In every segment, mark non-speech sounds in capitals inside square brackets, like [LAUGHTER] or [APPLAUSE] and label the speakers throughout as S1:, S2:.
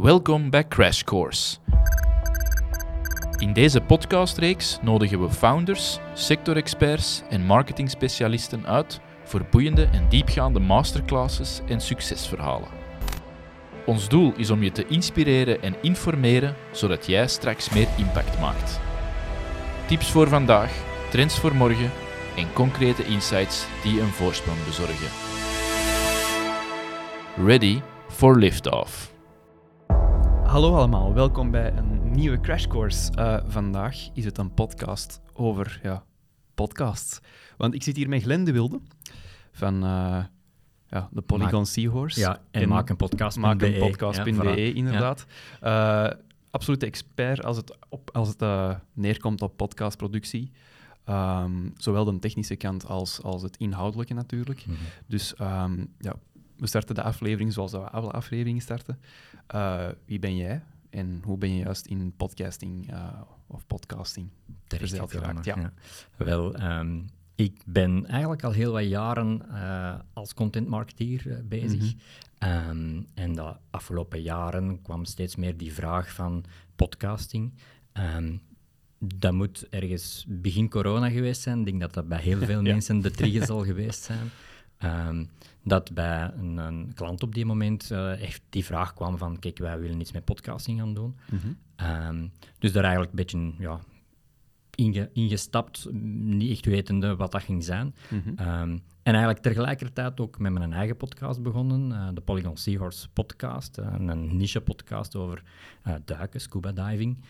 S1: Welkom bij Crash Course. In deze podcastreeks nodigen we founders, sectorexperts en marketingspecialisten uit voor boeiende en diepgaande masterclasses en succesverhalen. Ons doel is om je te inspireren en informeren zodat jij straks meer impact maakt. Tips voor vandaag, trends voor morgen en concrete insights die een voorsprong bezorgen. Ready for liftoff.
S2: Hallo allemaal, welkom bij een nieuwe Crash Course. Uh, vandaag is het een podcast over ja, podcasts. Want ik zit hier met Glenn de Wilde van uh, ja, de Polygon maak, Seahorse.
S3: Ja, en, en maak een podcast.
S2: Maak een podcast.be, ja, inderdaad. Ja. Uh, absolute expert als het, op, als het neerkomt op podcastproductie. Um, zowel de technische kant als, als het inhoudelijke natuurlijk. Mm -hmm. Dus um, ja, we starten de aflevering zoals we alle afleveringen starten. Uh, wie ben jij en hoe ben je juist in podcasting uh, of podcasting
S3: verzeild geraakt? Ja. ja. Wel, um, ik ben eigenlijk al heel wat jaren uh, als content marketeer bezig. Mm -hmm. um, en de afgelopen jaren kwam steeds meer die vraag van podcasting. Um, dat moet ergens begin corona geweest zijn. Ik denk dat dat bij heel veel [LAUGHS] ja. mensen de trigger zal geweest zijn. Um, dat bij een, een, klant op die moment uh, echt die vraag kwam van, kijk, wij willen iets met podcasting gaan doen. Mm -hmm. um, dus daar eigenlijk een beetje ja, inge, ingestapt, niet echt wetende wat dat ging zijn. Mm -hmm. um, en eigenlijk tegelijkertijd ook met mijn eigen podcast begonnen, uh, de Polygon Seahorse podcast, uh, een niche-podcast over duiken, scuba diving,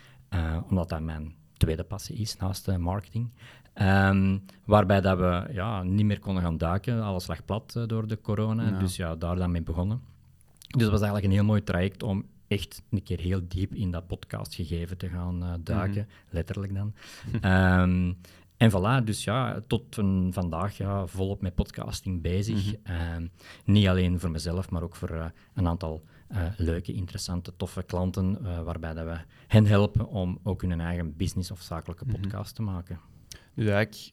S3: omdat dat mijn tweede passie is naast marketing. Um, waarbij dat we ja, niet meer konden gaan duiken. Alles lag plat uh, door de corona. Ja. Dus ja, daar dan mee begonnen. Dus het was eigenlijk een heel mooi traject om echt een keer heel diep in dat podcastgegeven te gaan uh, duiken. Mm -hmm. Letterlijk dan. um, [LAUGHS] en voilà, dus ja, tot een, vandaag ja, volop met podcasting bezig. Mm -hmm. um, niet alleen voor mezelf, maar ook voor uh, een aantal uh, leuke, interessante, toffe klanten, waarbij dat we hen helpen om ook hun eigen business of zakelijke podcast mm -hmm. te maken.
S2: Dus eigenlijk,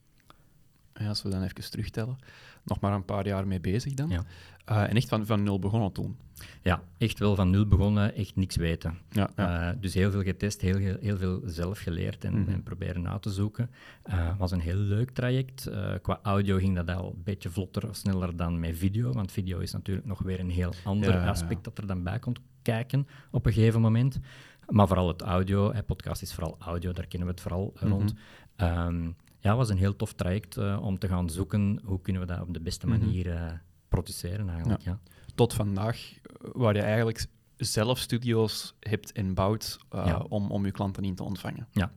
S2: als we dan even terugtellen, nog maar een paar jaar mee bezig dan. Ja. Uh, en echt van, van nul begonnen toen.
S3: Ja, echt wel van nul begonnen, echt niks weten. Ja, ja. Uh, dus heel veel getest, heel, heel veel zelf geleerd en, mm -hmm. en proberen uit te zoeken. Het uh, was een heel leuk traject. qua audio ging dat al een beetje vlotter of sneller dan met video, want video is natuurlijk nog weer een heel ander ja, aspect dat er dan bij komt kijken op een gegeven moment. Maar vooral het audio, hè, podcast is vooral audio, daar kennen we het vooral mm -hmm. rond. Um, ja, was een heel tof traject uh, om te gaan zoeken hoe kunnen we dat op de beste manier uh, produceren eigenlijk. Ja.
S2: Ja. Tot vandaag, waar je eigenlijk zelf studio's hebt inbouwd uh, ja. om, om je klanten in te ontvangen.
S3: Ja,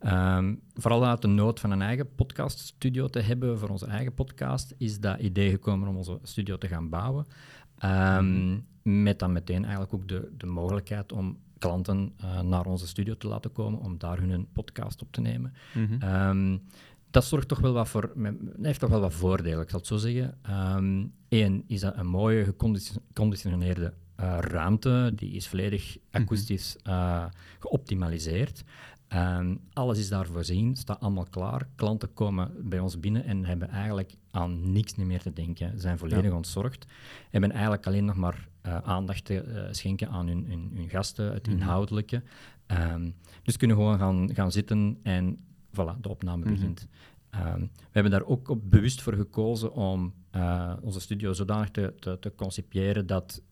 S3: ja. Um, vooral uit de nood van een eigen podcaststudio te hebben voor onze eigen podcast, is dat idee gekomen om onze studio te gaan bouwen. Um, mm. Met dan meteen eigenlijk ook de, de mogelijkheid om klanten uh, naar onze studio te laten komen om daar hun podcast op te nemen. Mm -hmm. um, dat zorgt toch wel wat voor, heeft toch wel wat voordelen, ik zal het zo zeggen. Eén um, is dat een mooie geconditioneerde uh, ruimte, die is volledig akoestisch uh, geoptimaliseerd. Um, alles is daar voorzien, staat allemaal klaar. Klanten komen bij ons binnen en hebben eigenlijk aan niks meer te denken. zijn volledig ja. ontzorgd. Hebben eigenlijk alleen nog maar uh, aandacht te uh, schenken aan hun, hun, hun, gasten, het mm -hmm. inhoudelijke. Um, dus kunnen gewoon gaan, gaan zitten en voilà, de opname mm -hmm. begint. Um, we hebben daar ook op bewust voor gekozen om uh, onze studio zodanig te, te, te concipiëren dat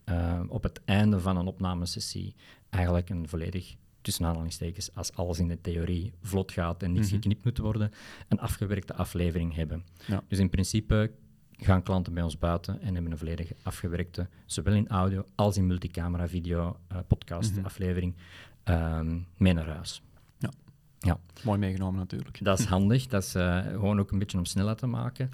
S3: op het einde van een opnamesessie eigenlijk een volledig tussen aanhalingstekens, als alles in de theorie vlot gaat en niets mm -hmm. geknipt moet worden, een afgewerkte aflevering hebben. Ja. Dus in principe gaan klanten bij ons buiten en hebben een volledig afgewerkte, zowel in audio als in multicamera video uh, podcast mm -hmm. aflevering, um, mee naar huis.
S2: Ja. ja. Mooi meegenomen natuurlijk.
S3: Dat is handig, dat is uh, gewoon ook een beetje om snelheid te maken.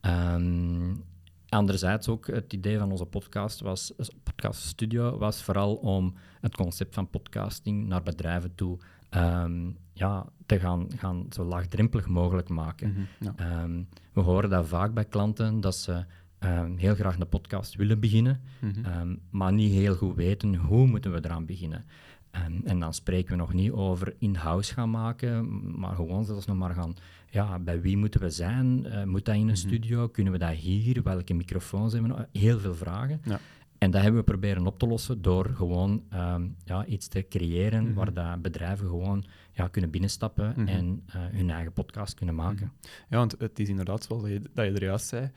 S3: Um, Anderzijds ook het idee van onze podcast was, podcaststudio was vooral om het concept van podcasting naar bedrijven toe um, ja, te gaan, gaan zo laagdrempelig mogelijk maken. Mm -hmm, ja. um, we horen dat vaak bij klanten, dat ze um, heel graag een podcast willen beginnen, mm -hmm. maar niet heel goed weten hoe moeten we eraan beginnen. En, en dan spreken we nog niet over in-house gaan maken, maar gewoon zelfs nog maar gaan ja, bij wie moeten we zijn? Uh, moet dat in een mm -hmm. studio? Kunnen we dat hier? Welke microfoons hebben we? Heel veel vragen. Ja. En dat hebben we proberen op te lossen door gewoon ehm, ja, iets te creëren mhm. waar dat bedrijven gewoon ja, kunnen binnenstappen mhm. en uh, hun eigen podcast kunnen maken.
S2: Ja, want het is inderdaad zoals je, dat je er juist zei.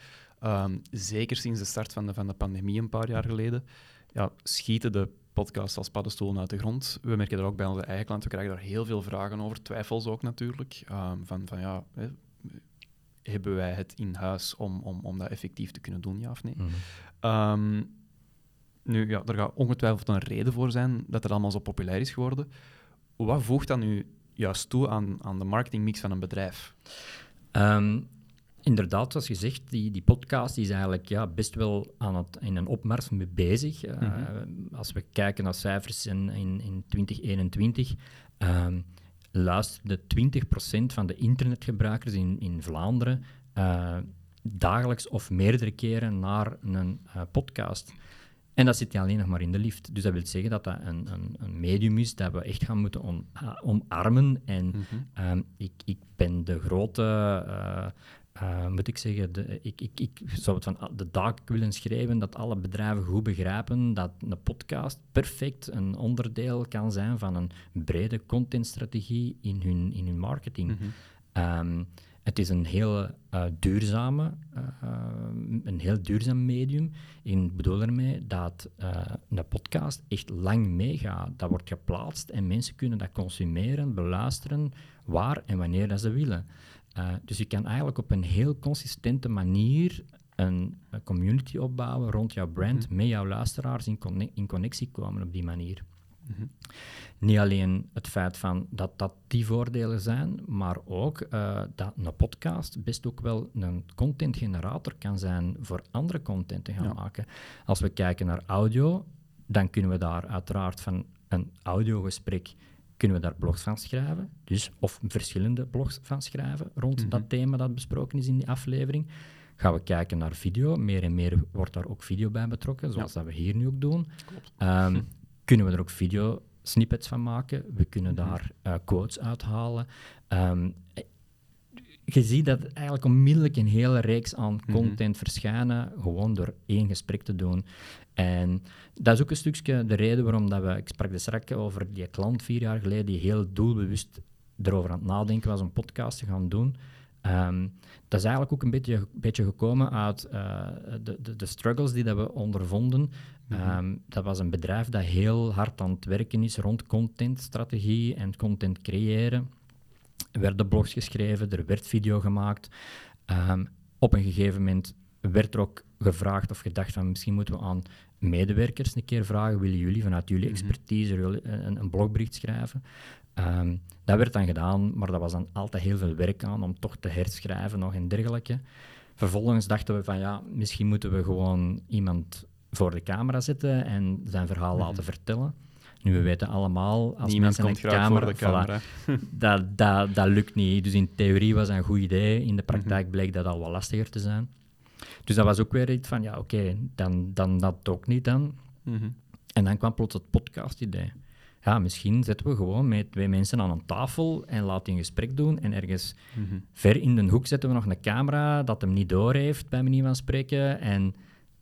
S2: Um, zeker sinds de start van de, van de pandemie een paar jaar geleden, ja, schieten de podcasts als paddenstoelen uit de grond. We merken dat ook bij onze eigen klanten. We krijgen daar heel veel vragen over, twijfels ook natuurlijk. Um, van, van ja, hè, hebben wij het in huis om, om, om dat effectief te kunnen doen, ja of nee? Mm nu, ja, er gaat ongetwijfeld een reden voor zijn dat het allemaal zo populair is geworden. Wat voegt dan nu juist toe aan, aan de marketingmix van een bedrijf?
S3: Um, inderdaad, zoals gezegd, die, die podcast is eigenlijk ja, best wel aan het, in een opmars mee bezig. Uh, Als we kijken naar cijfers in, in, in 2021, um, luisterde 20% van de internetgebruikers in, in Vlaanderen uh, dagelijks of meerdere keren naar een uh, podcast. En dat zit alleen nog maar in de lift. Dus dat wil zeggen dat dat een, een, een medium is dat we echt gaan moeten on, omarmen. En mhm. ehm, ik, ik ben de grote, uh, moet ik zeggen, de, ik, ik, ik zou het van de dag willen schrijven dat alle bedrijven goed begrijpen dat een podcast perfect een onderdeel kan zijn van een brede contentstrategie in hun, in hun marketing. Mm het is een heel uh, duurzame, uh, een heel duurzaam medium. Ik bedoel ermee dat uh, een podcast echt lang meegaat. Dat wordt geplaatst en mensen kunnen dat consumeren, beluisteren, waar en wanneer dat ze willen. dus je kan eigenlijk op een heel consistente manier een, een community opbouwen rond jouw brand, mhm. met jouw luisteraars in, in connectie komen op die manier. Mhm. Niet alleen het feit van dat dat die voordelen zijn, maar ook uh, dat een podcast best ook wel een contentgenerator kan zijn voor andere content te gaan maken. Als we kijken naar audio, dan kunnen we daar uiteraard van een audiogesprek kunnen we daar blogs van schrijven. Dus, of verschillende blogs van schrijven rond mhm. dat thema dat besproken is in die aflevering. Gaan we kijken naar video. Meer en meer wordt daar ook video bij betrokken, zoals dat we hier nu ook doen. Um, kunnen we er ook video snippets van maken. We kunnen mhm. daar uh, quotes uithalen. Um, je ziet dat eigenlijk onmiddellijk een hele reeks aan mhm. content verschijnen, gewoon door één gesprek te doen. En dat is ook een stukje de reden waarom dat we, ik sprak de straks over die klant vier jaar geleden, die heel doelbewust erover aan het nadenken was om een podcast te gaan doen. Um, dat is eigenlijk ook een beetje, beetje gekomen uit uh, de, de, de, struggles die dat we ondervonden. Mm dat was een bedrijf dat heel hard aan het werken is rond contentstrategie en content creëren. Er werden blogs geschreven, er werd video gemaakt. Um, op een gegeven moment werd er ook gevraagd of gedacht van misschien moeten we aan medewerkers een keer vragen, willen jullie vanuit jullie mhm. expertise een, een blogbericht schrijven? Um, dat werd dan gedaan, maar dat was dan altijd heel veel werk aan om toch te herschrijven nog en dergelijke. Vervolgens dachten we van ja, misschien moeten we gewoon iemand voor de camera zetten en zijn verhaal mhm. laten vertellen. Nu, we weten allemaal, als
S2: Niemand mensen komt een camera, voor de camera. [LAUGHS]
S3: dat, dat, dat lukt niet. Dus in theorie was dat een goed idee. In de praktijk mhm. bleek dat al wat lastiger te zijn. Dus dat was ook weer iets van, ja, oké, dan, dan dat ook niet dan. Mhm. En dan kwam plots het podcast-idee ja, misschien zetten we gewoon met twee mensen aan een tafel en laten die een gesprek doen. En ergens ver in de hoek zetten we nog een camera dat hem niet door heeft, bij manier van spreken. En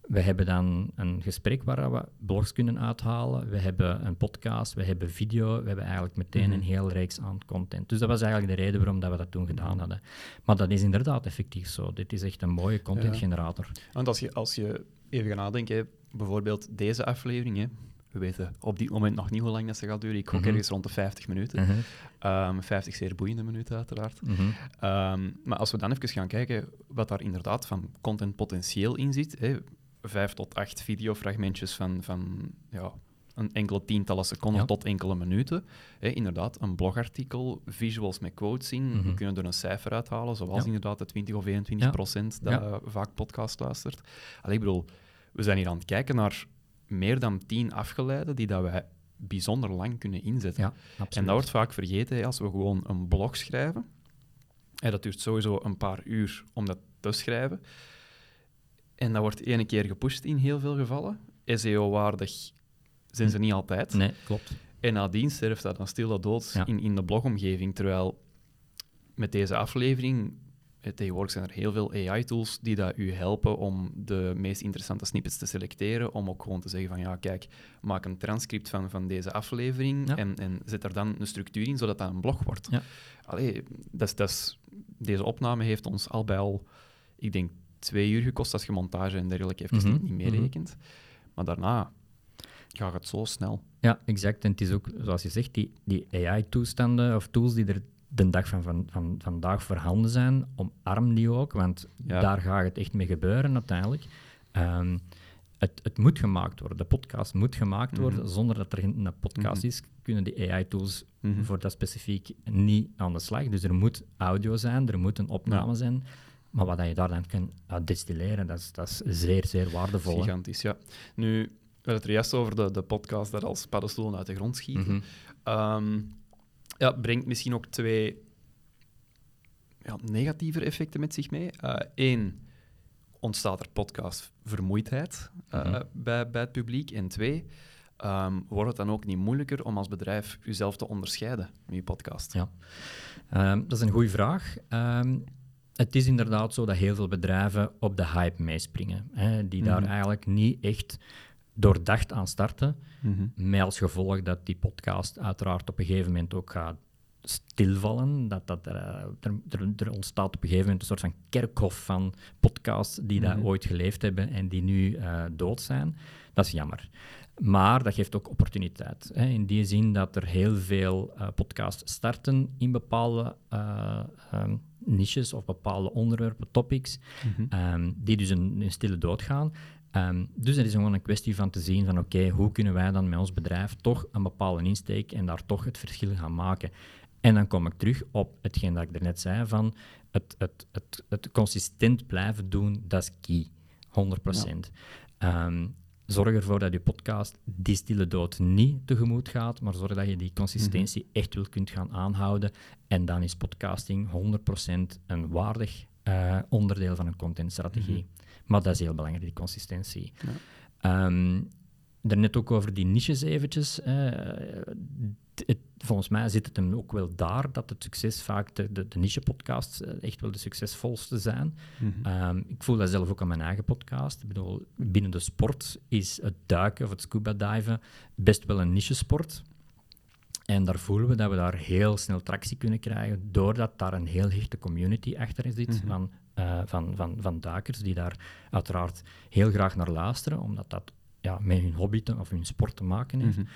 S3: we hebben dan een gesprek waar we blogs kunnen uithalen. We hebben een podcast, we hebben video. We hebben eigenlijk meteen mhm. een heel reeks aan content. Dus dat was eigenlijk de reden waarom dat we dat toen gedaan hadden. Maar dat is inderdaad effectief zo. Dit is echt een mooie contentgenerator. Ja.
S2: Want als je, als je even gaat nadenken, bijvoorbeeld deze aflevering, hè, we weten op dit moment nog niet hoe lang dat ze gaat duren. Ik gok mm ergens rond de 50 minuten. Mm 50 zeer boeiende minuten, uiteraard. Mhm. Ehm, maar als we dan even gaan kijken wat daar inderdaad van content potentieel in zit. Hè, vijf tot acht videofragmentjes van, van ja, een enkele tientallen seconden tot enkele minuten. Hè, inderdaad, een blogartikel, visuals met quotes in. Mhm. We kunnen er een cijfer uithalen, zoals inderdaad de 20 of 21 procent dat vaak podcast luistert. Allee, ik bedoel, we zijn hier aan het kijken naar meer dan tien afgeleiden die dat wij bijzonder lang kunnen inzetten. En dat wordt vaak vergeten als we gewoon een blog schrijven. En dat duurt sowieso een paar uur om dat te schrijven. En dat wordt ene keer gepusht in heel veel gevallen. SEO-waardig zijn ze niet altijd.
S3: Nee, klopt.
S2: En nadien sterft dat dan stil dood in, in de blogomgeving. Terwijl met deze aflevering tegenwoordig zijn er heel veel AI-tools die dat u helpen om de meest interessante snippets te selecteren. Om ook gewoon te zeggen van ja, kijk, maak een transcript van, van deze aflevering en, en zet er dan een structuur in, zodat dat een blog wordt. Ja. Allee, dat is, deze opname heeft ons al bij al, ik denk, twee uur gekost als je montage en dergelijke even mm niet meerekent. Mm Maar daarna gaat het zo snel.
S3: Ja, exact. En het is ook, zoals je zegt, die, die AI-toestanden of tools die er de dag van, van, van vandaag voorhanden zijn, omarm die ook, want daar gaat het echt mee gebeuren uiteindelijk. Um, het, het, moet gemaakt worden, de podcast moet gemaakt worden. Mhm. Zonder dat er een podcast mhm. is, kunnen die AI-tools mhm. voor dat specifiek niet aan de slag. Dus er moet audio zijn, er moet een opname zijn. Maar wat je daar dan kan destilleren, dat is, dat is zeer, zeer waardevol.
S2: Gigantisch, ja. Nu, we hadden het er juist over de, de podcast dat als paddenstoelen uit de grond schieten. Um, ja, brengt misschien ook twee ja, negatieve effecten met zich mee. Eén, uh, ontstaat er podcastvermoeidheid uh, mm bij, bij het publiek. En twee, um, wordt het dan ook niet moeilijker om als bedrijf jezelf te onderscheiden met je podcast?
S3: Ja, um, dat is een goede vraag. Um, het is inderdaad zo dat heel veel bedrijven op de hype meespringen. Hè, die daar mhm. eigenlijk niet echt doordacht aan starten. Mm Met als gevolg dat die podcast uiteraard op een gegeven moment ook gaat stilvallen. Dat, dat, uh, er, er, ontstaat op een gegeven moment een soort van kerkhof van podcasts die daar mhm. ooit geleefd hebben en die nu uh, dood zijn. Dat is jammer. Maar dat geeft ook opportuniteit. Hè, in die zin dat er heel veel uh, podcasts starten in bepaalde um, niches of bepaalde onderwerpen, topics, mhm. um, die dus een, een stille dood gaan. Um, dus het is gewoon een kwestie van te zien van oké, hoe kunnen wij dan met ons bedrijf toch een bepaalde insteek en daar toch het verschil gaan maken. En dan kom ik terug op hetgeen dat ik er net zei van het, het, het, het consistent blijven doen, dat is key. 100%. Ehm, zorg ervoor dat je podcast die stille dood niet tegemoet gaat, maar zorg dat je die consistentie mhm. echt wil kunt gaan aanhouden. En dan is podcasting 100% een waardig uh, onderdeel van een contentstrategie. Mm Maar dat is heel belangrijk, die consistentie. Ja. Um, daarnet ook over die niches eventjes. Uh, het, volgens mij zit het hem ook wel daar dat het succes vaak de, de, de niche-podcasts eh, echt wel de succesvolste zijn. Mhm. Ehm, ik voel dat zelf ook aan mijn eigen podcast. Ik bedoel, binnen de sport is het duiken of het scuba diven best wel een niche-sport. En daar voelen we dat we daar heel snel tractie kunnen krijgen, doordat daar een heel hechte community achter zit mhm. van, uh, van, van, van duikers, die daar uiteraard heel graag naar luisteren, omdat dat ja, met hun hobby te, of hun sport te maken heeft. Mhm.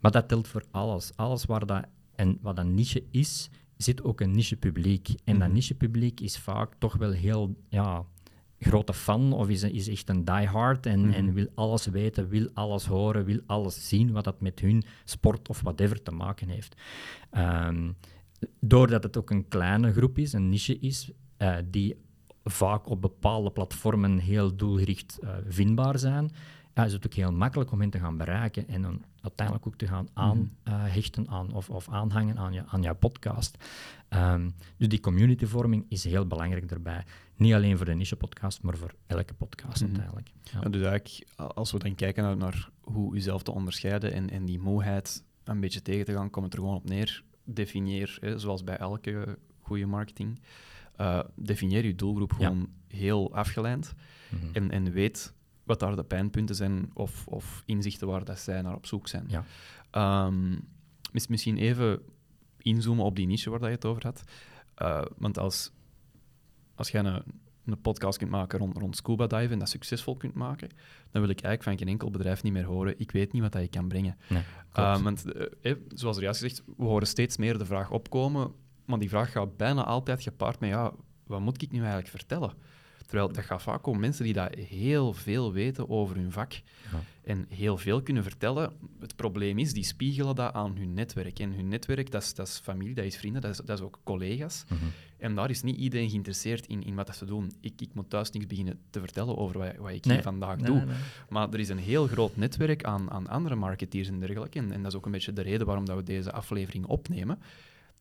S3: Maar dat telt voor alles. Alles waar dat, en wat een niche is, zit ook een niche publiek. En dat mhm. niche publiek is vaak toch wel heel ja, grote fan of is, is echt een diehard en, mm en wil alles weten, wil alles horen, wil alles zien wat dat met hun sport of whatever te maken heeft. Um, doordat het ook een kleine groep is, een niche is, uh, die vaak op bepaalde platformen heel doelgericht uh, vindbaar zijn, ja, is het ook heel makkelijk om hen te gaan bereiken en dan uiteindelijk ook te gaan mhm. aanhechten aan, of, of aanhangen aan, je, aan jouw podcast. Ehm, dus die communityvorming is heel belangrijk daarbij. Niet alleen voor de niche-podcast, maar voor elke podcast mm uiteindelijk.
S2: Ja. dus eigenlijk, als we dan kijken naar, naar hoe jezelf te onderscheiden en, en die moeheid een beetje tegen te gaan, komt het er gewoon op neer. Definieer, hè, zoals bij elke goede marketing, uh, definieer je doelgroep gewoon heel afgeleid mhm. en, en weet wat daar de pijnpunten zijn of, of inzichten waar dat zij naar op zoek zijn. Ja. Um, misschien even inzoomen op die niche waar dat je het over had. Uh, want als, als jij een, een podcast kunt maken rond, rond scuba diven en dat succesvol kunt maken, dan wil ik eigenlijk van geen enkel bedrijf niet meer horen, ik weet niet wat dat je kan brengen. Nee, uh, want, eh, zoals er juist gezegd, we horen steeds meer de vraag opkomen, maar die vraag gaat bijna altijd gepaard met, ja, wat moet ik nu eigenlijk vertellen? Terwijl dat gaat vaak om mensen die dat heel veel weten over hun vak ja. en heel veel kunnen vertellen. Het probleem is, die spiegelen dat aan hun netwerk. En hun netwerk, dat is, dat is familie, dat is vrienden, dat is, dat is ook collega's. Mhm. En daar is niet iedereen geïnteresseerd in, in wat ze doen. Ik, ik moet thuis niks beginnen te vertellen over wat, wat ik hier vandaag doe. maar er is een heel groot netwerk aan, aan andere marketeers en dergelijke. En, en dat is ook een beetje de reden waarom dat we deze aflevering opnemen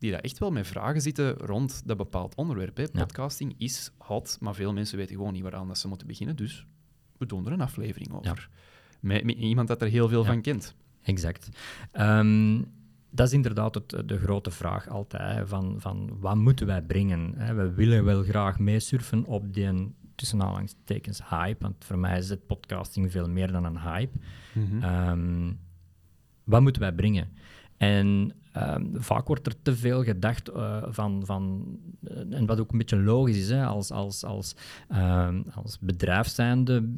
S2: die daar echt wel met vragen zitten rond dat bepaald onderwerp. Hè. Podcasting is hot, maar veel mensen weten gewoon niet waaraan dat ze moeten beginnen. Dus we doen er een aflevering over. Met, met, iemand dat er heel veel van kent.
S3: Exact. Um, dat is inderdaad het, de grote vraag altijd, van, van wat moeten wij brengen? Hè? We willen wel graag meesurfen op die tussen aanhalingstekens hype, want voor mij is het podcasting veel meer dan een hype. Mhm. Ehm, wat moeten wij brengen? En ehm, vaak wordt er te veel gedacht uh, van, van uh, en wat ook een beetje logisch is, hè, als, als, als, uh, als bedrijf zijnde,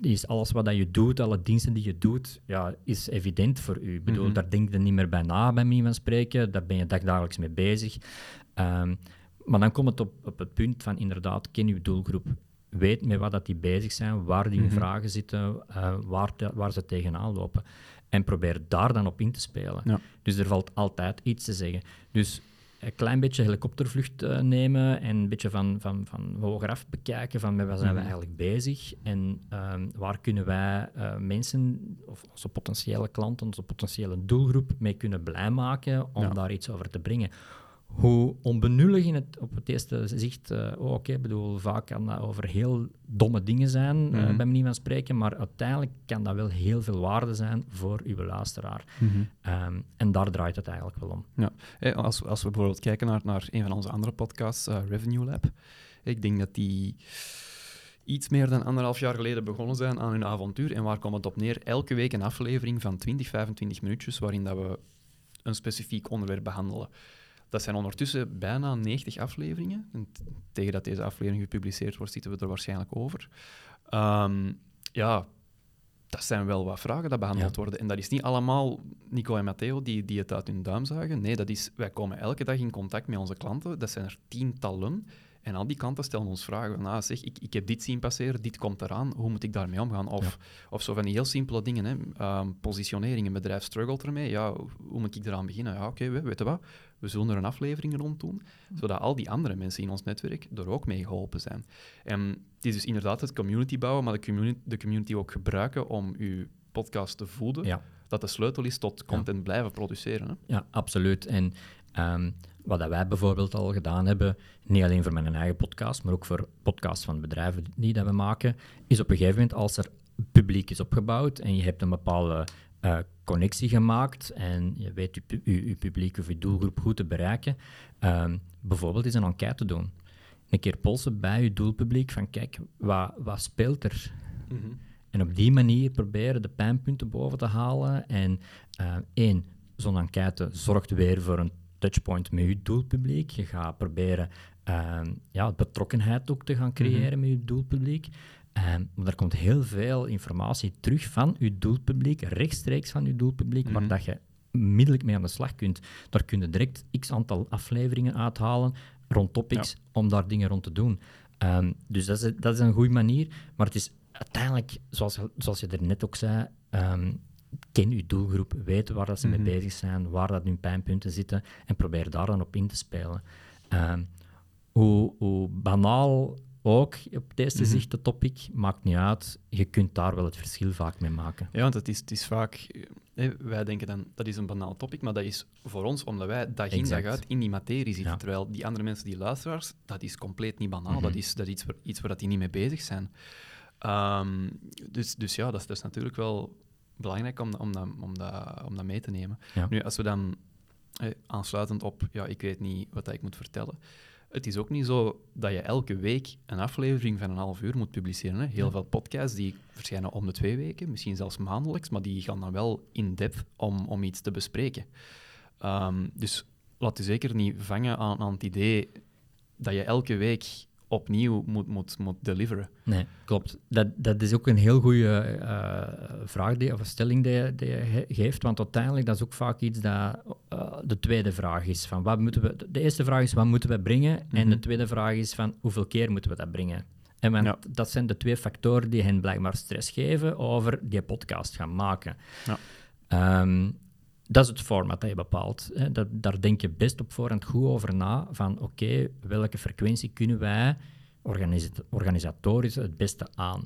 S3: is alles wat dat je doet, alle diensten die je doet, ja, is evident voor u. Ik bedoel, mm -hmm. daar denk je niet meer bij na, bij mij van spreken, daar ben je dagelijks mee bezig. Um, maar dan komt het op, op het punt van inderdaad, ken je doelgroep. Weet met wat dat die bezig zijn, waar die mm -hmm. vragen zitten, uh, waar, te, waar ze tegenaan lopen. En probeer daar dan op in te spelen. Ja. Dus er valt altijd iets te zeggen. Dus een klein beetje helikoptervlucht uh, nemen en een beetje van, van, van hogeraf bekijken van met wat zijn we
S2: Mhm.
S3: eigenlijk bezig en um, waar kunnen wij uh, mensen, of onze potentiële klanten, onze potentiële doelgroep mee kunnen blij maken om
S2: Ja.
S3: daar iets over te brengen. Hoe onbenullig in het, op het eerste zicht, uh, oh, oké, bedoel, vaak kan dat over heel domme dingen zijn, mm
S2: Mhm.
S3: bij manier van spreken, maar uiteindelijk kan dat wel heel veel waarde zijn voor uw luisteraar.
S2: Mhm.
S3: Um, en daar draait het eigenlijk wel om.
S2: Ja. Eh, Als, als we bijvoorbeeld kijken naar, naar een van onze andere podcasts, uh, Revenue Lab, ik denk dat die iets meer dan anderhalf jaar geleden begonnen zijn aan hun avontuur. En waar komt het op neer? Elke week een aflevering van 20, 25 minuutjes waarin dat we een specifiek onderwerp behandelen. Dat zijn ondertussen bijna 90 afleveringen. En tegen dat deze aflevering gepubliceerd wordt, zitten we er waarschijnlijk over. Um, ja, dat zijn wel wat vragen dat behandeld ja. worden. En dat is niet allemaal Nico en Matteo die, die het uit hun duim zagen. Nee, dat is, wij komen elke dag in contact met onze klanten. Dat zijn er tientallen. En al die klanten stellen ons vragen. Nou, zeg, ik, ik heb dit zien passeren, dit komt eraan. Hoe moet ik daarmee omgaan? Of, ja. of zo van die heel simpele dingen. Hè. Um, positionering, een bedrijf struggelt ermee. Ja, hoe moet ik eraan beginnen? Ja, oké, okay, weet je wat? We zullen er een aflevering rond doen, zodat al die andere mensen in ons netwerk er ook mee geholpen zijn. En het is dus inderdaad het community bouwen, maar de community, de community ook gebruiken om uw podcast te voeden.
S3: Ja.
S2: Dat de sleutel is tot content ja. blijven produceren. Hè?
S3: Ja, absoluut. En um, wat dat wij bijvoorbeeld al gedaan hebben, niet alleen voor mijn eigen podcast, maar ook voor podcasts van bedrijven die dat we maken, is op een gegeven moment als er publiek is opgebouwd en je hebt een bepaalde uh, connectie gemaakt en je weet je, je, je publiek of je doelgroep goed te bereiken, um, bijvoorbeeld eens een enquête doen. Een keer polsen bij je doelpubliek van kijk, wat, wat speelt er? Mm -hmm. En op die manier proberen de pijnpunten boven te halen. En uh, één, zo'n enquête zorgt weer voor een touchpoint met je doelpubliek. Je gaat proberen uh, ja, betrokkenheid ook te gaan creëren mm -hmm. met je doelpubliek. Um, maar er komt heel veel informatie terug van je doelpubliek, rechtstreeks van je doelpubliek, mm -hmm. waar dat je onmiddellijk mee aan de slag kunt. Daar kun je direct x aantal afleveringen uithalen rond topics ja. om daar dingen rond te doen. Um, dus dat is, dat is een goede manier, maar het is uiteindelijk, zoals, zoals je er net ook zei, um, ken je doelgroep, weet waar dat ze mm -hmm. mee bezig zijn, waar dat hun pijnpunten zitten en probeer daar dan op in te spelen. Um, hoe, hoe banaal ook op het eerste mm -hmm. zicht de topic, maakt niet uit. Je kunt daar wel het verschil vaak mee maken.
S2: Ja, want het is, het is vaak... Eh, wij denken dan, dat is een banaal topic, maar dat is voor ons, omdat wij dag in dag uit in die materie zitten. Ja. Terwijl die andere mensen, die luisteraars, dat is compleet niet banaal. Mm -hmm. Dat is, dat is iets, iets waar die niet mee bezig zijn. Um, dus, dus ja, dat is, dat is natuurlijk wel belangrijk om, om, dat, om, dat, om dat mee te nemen. Ja. Nu, als we dan eh, aansluitend op, ja, ik weet niet wat ik moet vertellen. Het is ook niet zo dat je elke week een aflevering van een half uur moet publiceren. Hè. Heel veel podcasts die verschijnen om de twee weken, misschien zelfs maandelijks, maar die gaan dan wel in depth om, om iets te bespreken. Um, dus laat je zeker niet vangen aan, aan het idee dat je elke week opnieuw moet, moet, moet deliveren.
S3: Nee, klopt. Dat, dat is ook een heel goede uh, vraag die, of stelling die je, die je geeft, want uiteindelijk dat is ook vaak iets dat uh, de tweede vraag is. Van wat moeten we, de eerste vraag is wat moeten we brengen mm -hmm. en de tweede vraag is van hoeveel keer moeten we dat brengen. En want ja. dat zijn de twee factoren die hen blijkbaar stress geven over die podcast gaan maken. Ja. Um, dat is het format dat je bepaalt. Hè. Daar denk je best op voorhand goed over na. Van oké, okay, welke frequentie kunnen wij organisa organisatorisch het beste aan?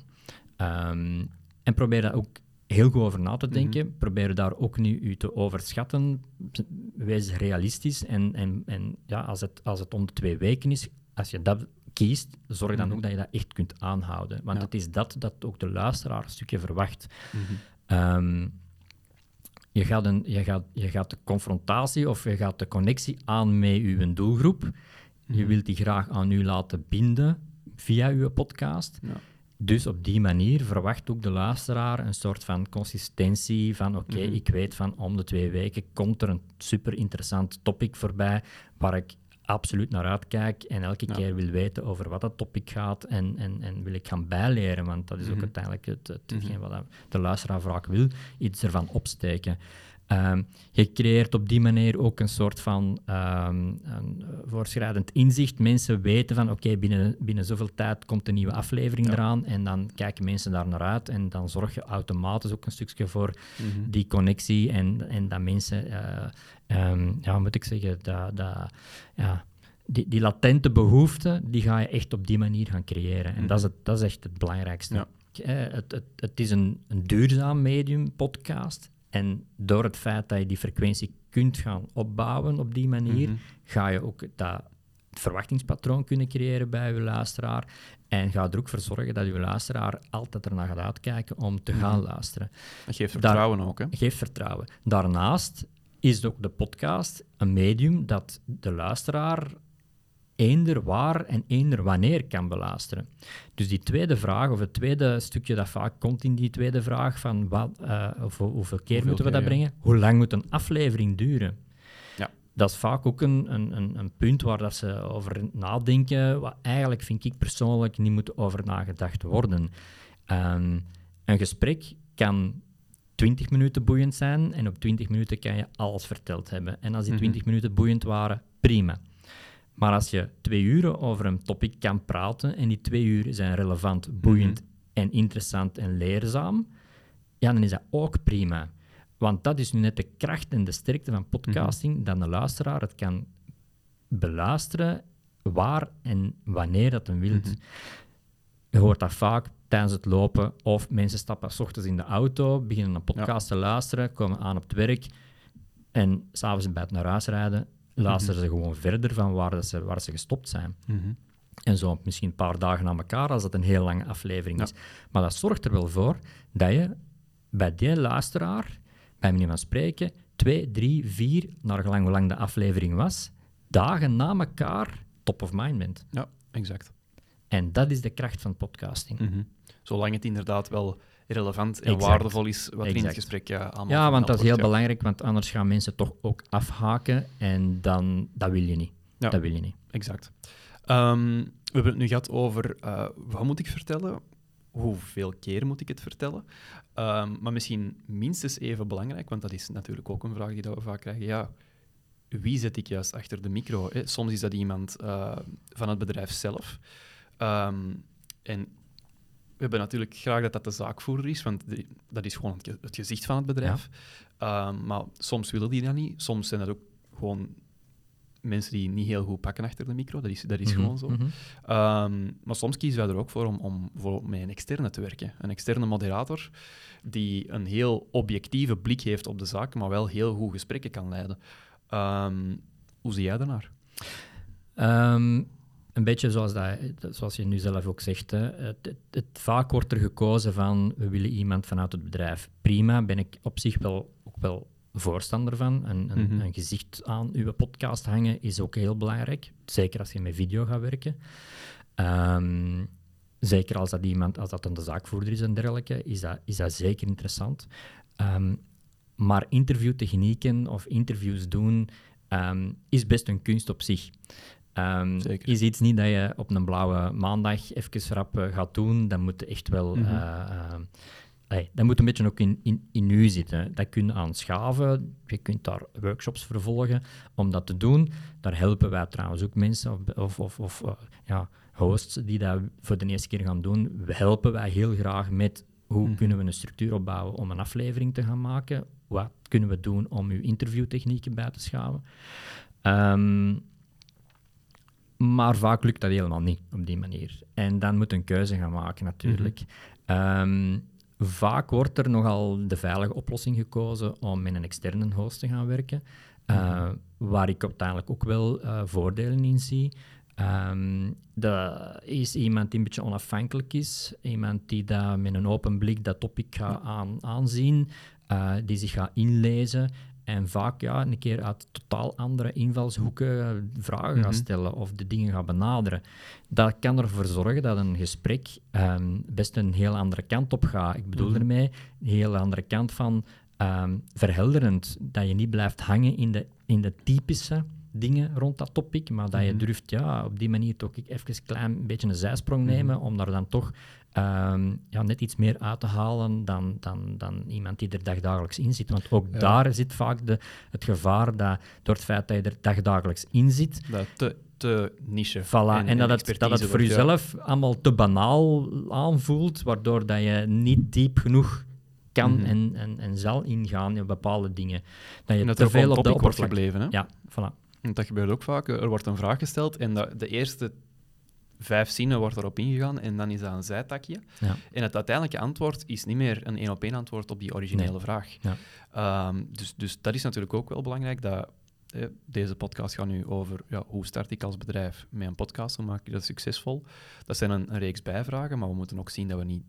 S3: Um, en probeer daar ook heel goed over na te denken. Mm -hmm. Probeer daar ook nu u te overschatten. Wees realistisch. En, en, en ja, als, het, als het om de twee weken is, als je dat kiest, zorg dan mm -hmm. ook dat je dat echt kunt aanhouden. Want ja. het is dat dat ook de luisteraar een stukje verwacht. Mm -hmm. um, je gaat, een, je, gaat, je gaat de confrontatie of je gaat de connectie aan met je doelgroep. Je
S2: Mhm.
S3: wilt die graag aan u laten binden via uw podcast.
S2: Ja.
S3: Dus op die manier verwacht ook de luisteraar een soort van consistentie van oké,
S2: Mhm.
S3: ik weet van om de twee weken komt er een super interessant topic voorbij waar ik absoluut naar uitkijk en elke
S2: Ja.
S3: keer wil weten over wat dat topic gaat en, en, en wil ik gaan bijleren, want dat is ook
S2: Mhm.
S3: uiteindelijk het, het,
S2: Mhm.
S3: hetgeen wat de luisteraar vaak wil, iets ervan opsteken. Ehm, je creëert op die manier ook een soort van ehm, een voorschrijdend inzicht. Mensen weten van oké, binnen, binnen zoveel tijd komt een nieuwe aflevering
S2: Ja.
S3: eraan en dan kijken mensen daar naar uit en dan zorg je automatisch ook een stukje voor
S2: Mhm.
S3: die connectie en, en dat mensen, ehm, ja, moet ik zeggen, dat, dat, ja, die, die latente behoefte, die ga je echt op die manier gaan creëren. En dat, is het, dat is echt het belangrijkste.
S2: Ja.
S3: Eh, het, het, het is een, een duurzaam medium, podcast. En door het feit dat je die frequentie kunt gaan opbouwen op die manier,
S2: Mhm.
S3: ga je ook dat verwachtingspatroon kunnen creëren bij je luisteraar. En ga er ook voor zorgen dat je luisteraar altijd ernaar gaat uitkijken om te gaan
S2: Mhm.
S3: luisteren.
S2: Dat geeft
S3: Daar-
S2: vertrouwen ook, hè?
S3: Geef vertrouwen. Daarnaast is ook de podcast een medium dat de luisteraar eender waar en eender wanneer kan beluisteren. Dus die tweede vraag, of het tweede stukje dat vaak komt in die tweede vraag, van wat, eh, of, hoeveel keer
S2: Hoeveel
S3: moeten we dat
S2: keer, ja.
S3: brengen? Hoe lang moet een aflevering duren?
S2: Ja.
S3: Dat is vaak ook een, een, een, punt waar dat ze over nadenken, wat eigenlijk vind ik persoonlijk niet moet over nagedacht worden. Ehm, een gesprek kan 20 minuten boeiend zijn en op 20 minuten kan je alles verteld hebben. En als die
S2: Mhm.
S3: 20 minuten boeiend waren, prima. Maar als je twee uren over een topic kan praten en die twee uur zijn relevant, boeiend en interessant en leerzaam, ja, dan is dat ook prima. Want dat is nu net de kracht en de sterkte van podcasting, dat een luisteraar het kan beluisteren waar en wanneer dat hem wilt.
S2: Mhm.
S3: Je hoort dat vaak tijdens het lopen of mensen stappen s ochtends in de auto, beginnen een podcast te luisteren, komen aan op het werk en s'avonds bij het naar huis rijden, luisteren ze gewoon verder van waar, dat ze, waar ze gestopt zijn.
S2: Mhm.
S3: En zo misschien een paar dagen na elkaar, als dat een heel lange aflevering
S2: Ja.
S3: is. Maar dat zorgt er wel voor dat je bij die luisteraar, bij manier van spreken, twee, drie, vier, naar gelang hoe lang de aflevering was, dagen na elkaar top of mind bent.
S2: Ja, exact.
S3: En dat is de kracht van podcasting.
S2: Mhm. Zolang het inderdaad wel relevant en
S3: Exact.
S2: waardevol is wat er in het gesprek ja, allemaal
S3: Ja, want dat is heel belangrijk, want anders gaan mensen toch ook afhaken en dan, dat wil je niet.
S2: Ja.
S3: Dat wil je niet.
S2: Exact. Ehm, we hebben het nu gehad over eh, wat moet ik vertellen, hoeveel keer moet ik het vertellen, Ehm, maar misschien minstens even belangrijk, want dat is natuurlijk ook een vraag die we vaak krijgen. Ja, wie zet ik juist achter de micro? Hè? Soms is dat iemand eh, van het bedrijf zelf. Ehm, en hebben natuurlijk graag dat dat de zaakvoerder is, want die- dat is gewoon het, het gezicht van het bedrijf. Ehm, maar soms willen die dat niet. Soms zijn dat ook gewoon mensen die niet heel goed pakken achter de micro. Dat is, dat is
S3: Mhm,
S2: gewoon zo.
S3: mhm.
S2: Ehm, maar soms kiezen wij er ook voor om, om voor, met een externe te werken. Een externe moderator die een heel objectieve blik heeft op de zaak, maar wel heel goed gesprekken kan leiden. Ehm, hoe zie jij daarnaar?
S3: Een beetje zoals, dat, zoals je nu zelf ook zegt. Hè. Het, het, het- vaak wordt er gekozen van we willen iemand vanuit het bedrijf. Prima, ben ik op zich wel, ook wel voorstander van. Een, een,
S2: Mhm.
S3: een gezicht aan uw podcast hangen is ook heel belangrijk. Zeker als je met video gaat werken. Ehm, zeker als dat iemand, als dat een de zaakvoerder is en dergelijke, is dat, is dat zeker interessant. Ehm, maar interviewtechnieken of interviews doen ehm, is best een kunst op zich.
S2: Zeker.
S3: Is iets niet dat je op een blauwe maandag even rap eh, gaat doen. Dan moet echt wel. Allee, dat moet een beetje ook in, in, in u zitten. Dat kun je aanschaven. Je kunt daar workshops voor volgen om dat te doen. Daar helpen wij trouwens ook mensen of, of, of, ja, hosts die dat voor de eerste keer gaan doen. We helpen wij heel graag met hoe
S2: Mhm.
S3: kunnen we een structuur opbouwen om een aflevering te gaan maken. Wat kunnen we doen om uw interviewtechnieken bij te schaven. Ehm, maar vaak lukt dat helemaal niet op die manier. En dan moet een keuze gaan maken, natuurlijk. Ehm, vaak wordt er nogal de veilige oplossing gekozen om met een externe host te gaan werken, eh, waar ik uiteindelijk ook wel eh, voordelen in zie. Ehm, dat is iemand die een beetje onafhankelijk is, iemand die dat met een open blik dat topic gaat aan, aanzien. die zich gaat inlezen en vaak ja, een keer uit totaal andere invalshoeken vragen mm gaat stellen of de dingen gaat benaderen. Dat kan ervoor zorgen dat een gesprek ehm, best een heel andere kant op gaat. Ik bedoel mm ermee een heel andere kant van um, verhelderend. Dat je niet blijft hangen in de, in de typische dingen rond dat topic, maar dat je mhm. durft ja, op die manier toch even een klein beetje een zijsprong mhm. nemen om daar dan toch um, ja, net iets meer uit te halen dan, dan, dan iemand die er dagdagelijks in zit. Want ook daar zit vaak de, het gevaar dat door het feit dat je er dagdagelijks in zit...
S2: Dat te, te niche.
S3: Voilà, en, dat, het, dat het voor jezelf allemaal te banaal aanvoelt, waardoor dat je niet diep genoeg kan mhm. en, en, en zal ingaan in bepaalde dingen.
S2: Dat je te veel op de oppervlak... gebleven. Hè?
S3: Ja, voilà.
S2: Want dat gebeurt ook vaak. Er wordt een vraag gesteld en de eerste vijf zinnen wordt erop ingegaan en dan is dat een zijtakje. Ja. En het uiteindelijke antwoord is niet meer een één-op-één antwoord op die originele vraag. Ja. Ehm, dus, dus dat is natuurlijk ook wel belangrijk, dat eh, deze podcast gaat nu over ja, hoe start ik als bedrijf met een podcast, hoe maak ik dat succesvol. Dat zijn een, een reeks bijvragen, maar we moeten ook zien dat we niet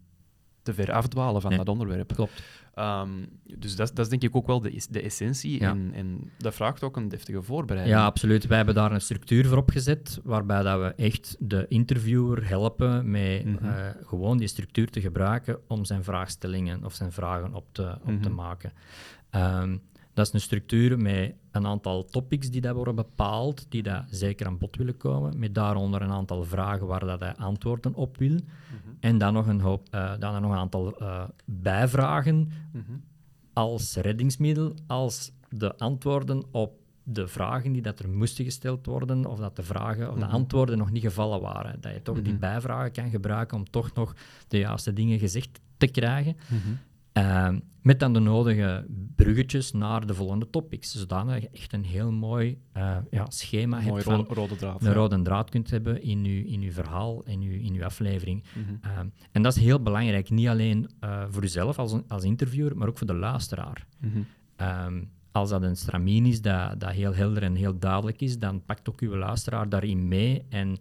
S2: te ver afdwalen van dat onderwerp.
S3: Klopt.
S2: Ehm, dus dat, dat, is denk ik ook wel de, de essentie. En, en, dat vraagt ook een deftige voorbereiding.
S3: Ja, absoluut. Wij hebben daar een structuur voor opgezet, waarbij dat we echt de interviewer helpen met mhm. eh, gewoon die structuur te gebruiken om zijn vraagstellingen of zijn vragen op te, op te mhm. maken. Um, dat is een structuur met een aantal topics die daar worden bepaald, die daar zeker aan bod willen komen, met daaronder een aantal vragen waar dat hij antwoorden op wil. Mhm. En dan nog een, hoop, uh, dan nog een aantal uh, bijvragen mhm. als reddingsmiddel, als de antwoorden op de vragen die dat er moesten gesteld worden, of dat de vragen of de mhm. antwoorden nog niet gevallen waren. Dat je toch die bijvragen kan gebruiken om toch nog de juiste dingen gezegd te krijgen. Ehm, met dan de nodige bruggetjes naar de volgende topics. Zodanig je echt een heel mooi uh, ja, schema hebt
S2: van rode draad,
S3: een rode draad kunt hebben in je, in uw verhaal, in uw, in uw aflevering. Mhm. Ehm, en dat is heel belangrijk, niet alleen uh, voor jezelf als, als interviewer, maar ook voor de luisteraar. Mhm. Ehm, als dat een stramien is dat, dat heel helder en heel duidelijk is, dan pakt ook uw luisteraar daarin mee en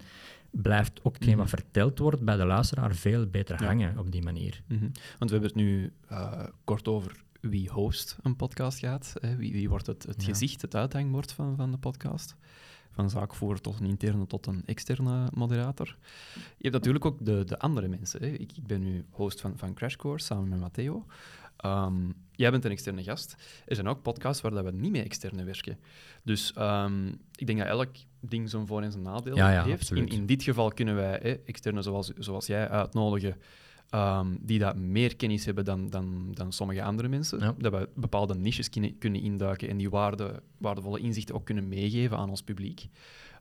S3: blijft ook hetgeen wat mhm. verteld wordt bij de luisteraar veel beter hangen op die manier.
S2: Mhm. Want we hebben het nu uh, kort over wie host een podcast gaat. Hè? Wie, wie, wordt het, het gezicht, het uithangbord van, van de podcast? Van zaakvoerder tot een interne tot een externe moderator. Je hebt natuurlijk ook de, de andere mensen. Hè? Ik, ik ben nu host van, van Crash Course samen met Matteo. Um, jij bent een externe gast. Er zijn ook podcasts waar dat we niet met externe werken. Dus um, ik denk dat elk ding zo'n voor- en zijn nadeel
S3: ja, ja,
S2: heeft. In, in, dit geval kunnen wij hè, externe zoals, zoals jij uitnodigen, um, die dat meer kennis hebben dan, dan, dan sommige andere mensen. Dat we bepaalde niches kunnen, kunnen induiken en die waarde, waardevolle inzichten ook kunnen meegeven aan ons publiek.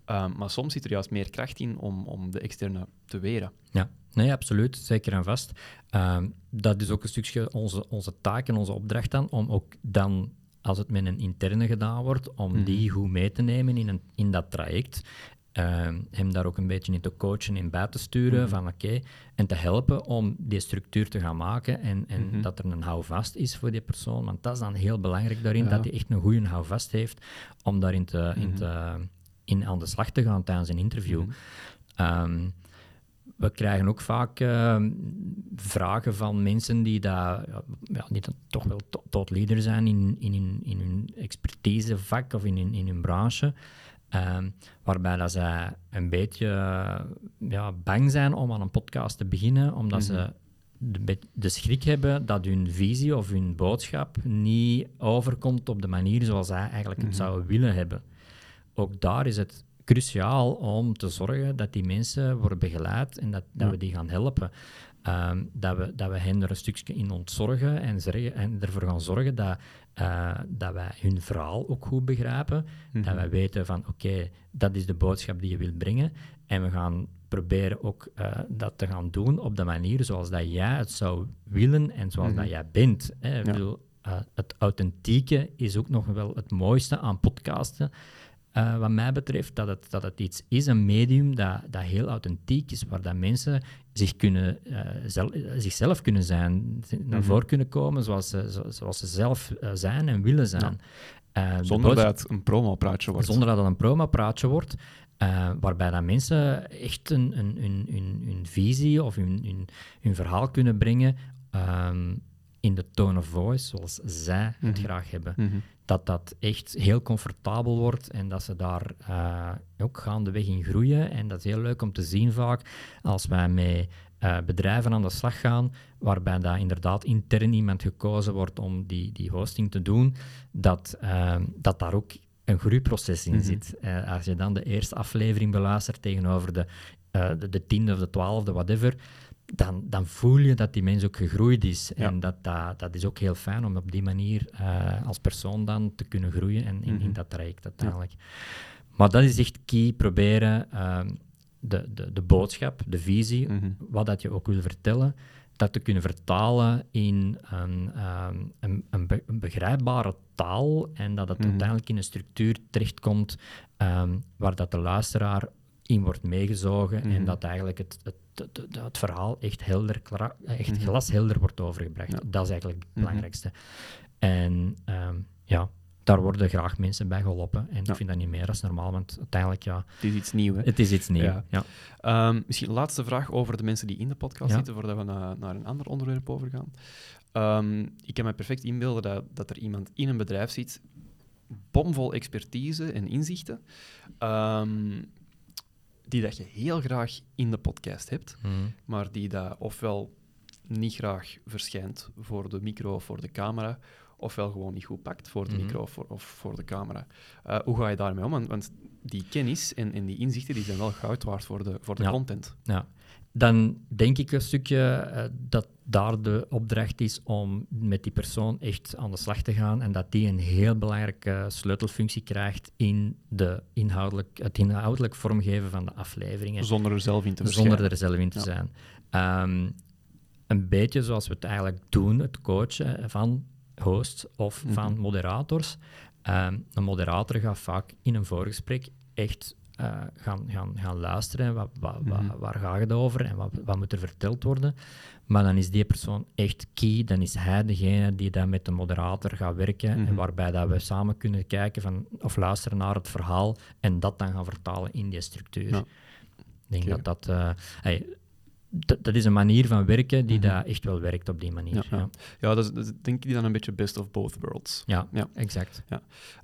S2: Um, maar soms zit er juist meer kracht in om, om de externe te weren.
S3: Ja, nee, absoluut. Zeker en vast. Um, dat is ook een stukje onze, onze taak en onze opdracht dan, om ook dan, als het met een interne gedaan wordt, om mhm. die goed mee te nemen in, een, in dat traject. Um, hem daar ook een beetje in te coachen, in bij te sturen, mhm. van oké, en te helpen om die structuur te gaan maken en, en mhm. dat er een houvast is voor die persoon. Want dat is dan heel belangrijk daarin, dat hij echt een goede houvast heeft om daarin te, in te, in aan de slag te gaan tijdens een interview. Mhm. Ehm, we krijgen ook vaak ehm, vragen van mensen die, daar, ja, die toch wel tot leader zijn in, in, in, hun expertisevak of in, in, in hun branche. Um, waarbij dat zij een beetje ja, bang zijn om aan een podcast te beginnen, omdat ze mhm. de, de, schrik hebben dat hun visie of hun boodschap niet overkomt op de manier zoals zij eigenlijk het mhm. zouden willen hebben ook daar is het cruciaal om te zorgen dat die mensen worden begeleid en dat, dat we die gaan helpen. Ehm, dat, we, dat we hen er een stukje in ontzorgen en, zorgen, en ervoor gaan zorgen dat, uh, dat wij hun verhaal ook goed begrijpen. Dat mhm. wij weten van oké, dat is de boodschap die je wilt brengen. En we gaan proberen ook uh, dat te gaan doen op de manier zoals dat jij het zou willen en zoals dat mhm. jij bent. Hè. Bedoel, uh, het authentieke is ook nog wel het mooiste aan podcasten. Uh, wat mij betreft, dat het, dat het iets is, een medium dat, dat heel authentiek is, waar dat mensen zich kunnen, uh, zel, zichzelf kunnen zijn, naar mhm. voren kunnen komen zoals ze, zoals ze zelf uh, zijn en willen zijn.
S2: zonder dat het een promopraatje wordt.
S3: Zonder dat het een promopraatje wordt, waarbij dat mensen echt een, een, een, een, een visie of hun, hun, hun verhaal kunnen brengen um, in de tone of voice, zoals zij het
S2: Mhm.
S3: graag hebben.
S2: Mhm.
S3: Dat dat echt heel comfortabel wordt en dat ze daar eh, ook gaandeweg in groeien. En dat is heel leuk om te zien vaak als wij met eh, bedrijven aan de slag gaan, waarbij daar inderdaad intern iemand gekozen wordt om die, die hosting te doen, dat, eh, dat daar ook een groeiproces in
S2: Mhm.
S3: zit. Eh, als je dan de eerste aflevering beluistert tegenover de, de, de tiende of de twaalfde, whatever, dan, dan voel je dat die mens ook gegroeid is.
S2: Ja.
S3: En dat, dat, dat is ook heel fijn om op die manier eh, als persoon dan te kunnen groeien en in,
S2: Mhm.
S3: in dat traject uiteindelijk. Maar dat is echt key, proberen ehm, de, de, de boodschap, de visie,
S2: Mhm.
S3: wat dat je ook wil vertellen, dat te kunnen vertalen in een, ehm, een, een, be- een begrijpbare taal en dat het
S2: Mhm.
S3: uiteindelijk in een structuur terechtkomt ehm, waar dat de luisteraar in wordt meegezogen
S2: Mhm.
S3: en dat eigenlijk het, het, het, het- verhaal echt, helder, echt
S2: Mhm.
S3: glashelder wordt overgebracht.
S2: Ja.
S3: Dat is eigenlijk het
S2: Mhm.
S3: belangrijkste. En ehm, ja, daar worden graag mensen bij geholpen. En
S2: Ja.
S3: ik vind dat niet meer als normaal, want uiteindelijk, ja,
S2: Het is iets nieuws.
S3: het is iets nieuws.
S2: Ja.
S3: Ja.
S2: Ehm, misschien een laatste vraag over de mensen die in de podcast
S3: Ja.
S2: zitten, voordat we naar, naar een ander onderwerp overgaan. Ehm, ik kan me perfect inbeelden dat, dat er iemand in een bedrijf zit, bomvol expertise en inzichten, ehm, die dat je heel graag in de podcast hebt,
S3: Mhm.
S2: maar die dat ofwel niet graag verschijnt voor de micro of voor de camera, ofwel gewoon niet goed pakt voor de
S3: Mhm.
S2: micro of voor, of voor de camera. Eh, hoe ga je daarmee om? Want, want die kennis en, en die inzichten die zijn wel goud waard voor de, voor de
S3: Ja.
S2: content.
S3: Ja. Dan denk ik een stukje eh, dat daar de opdracht is om met die persoon echt aan de slag te gaan en dat die een heel belangrijke sleutelfunctie krijgt in de inhoudelijk, het inhoudelijk vormgeven van de afleveringen.
S2: Zonder er zelf in te verschijnen.
S3: zonder er zelf in te
S2: Ja.
S3: zijn. Ehm, een beetje zoals we het eigenlijk doen, het coachen van hosts of
S2: Mhm.
S3: van moderators. Ehm, een moderator gaat vaak in een voorgesprek echt eh, gaan, gaan, gaan luisteren. Wat, wat,
S2: Mhm.
S3: waar gaat het over en wat, wat moet er verteld worden? Maar dan is die persoon echt key. Dan is hij degene die dan met de moderator gaat werken.
S2: Mhm.
S3: En waarbij dat we samen kunnen kijken van, of luisteren naar het verhaal en dat dan gaan vertalen in die structuur.
S2: Ja.
S3: Ik denk dat dat... eh, hey, dat, is een manier van werken die
S2: Mhm.
S3: daar echt wel werkt op die manier.
S2: Ja,
S3: Ja,
S2: ja.
S3: ja.
S2: Ja, dat is, dat denk ik dan een beetje best of both worlds. Ja.
S3: exact.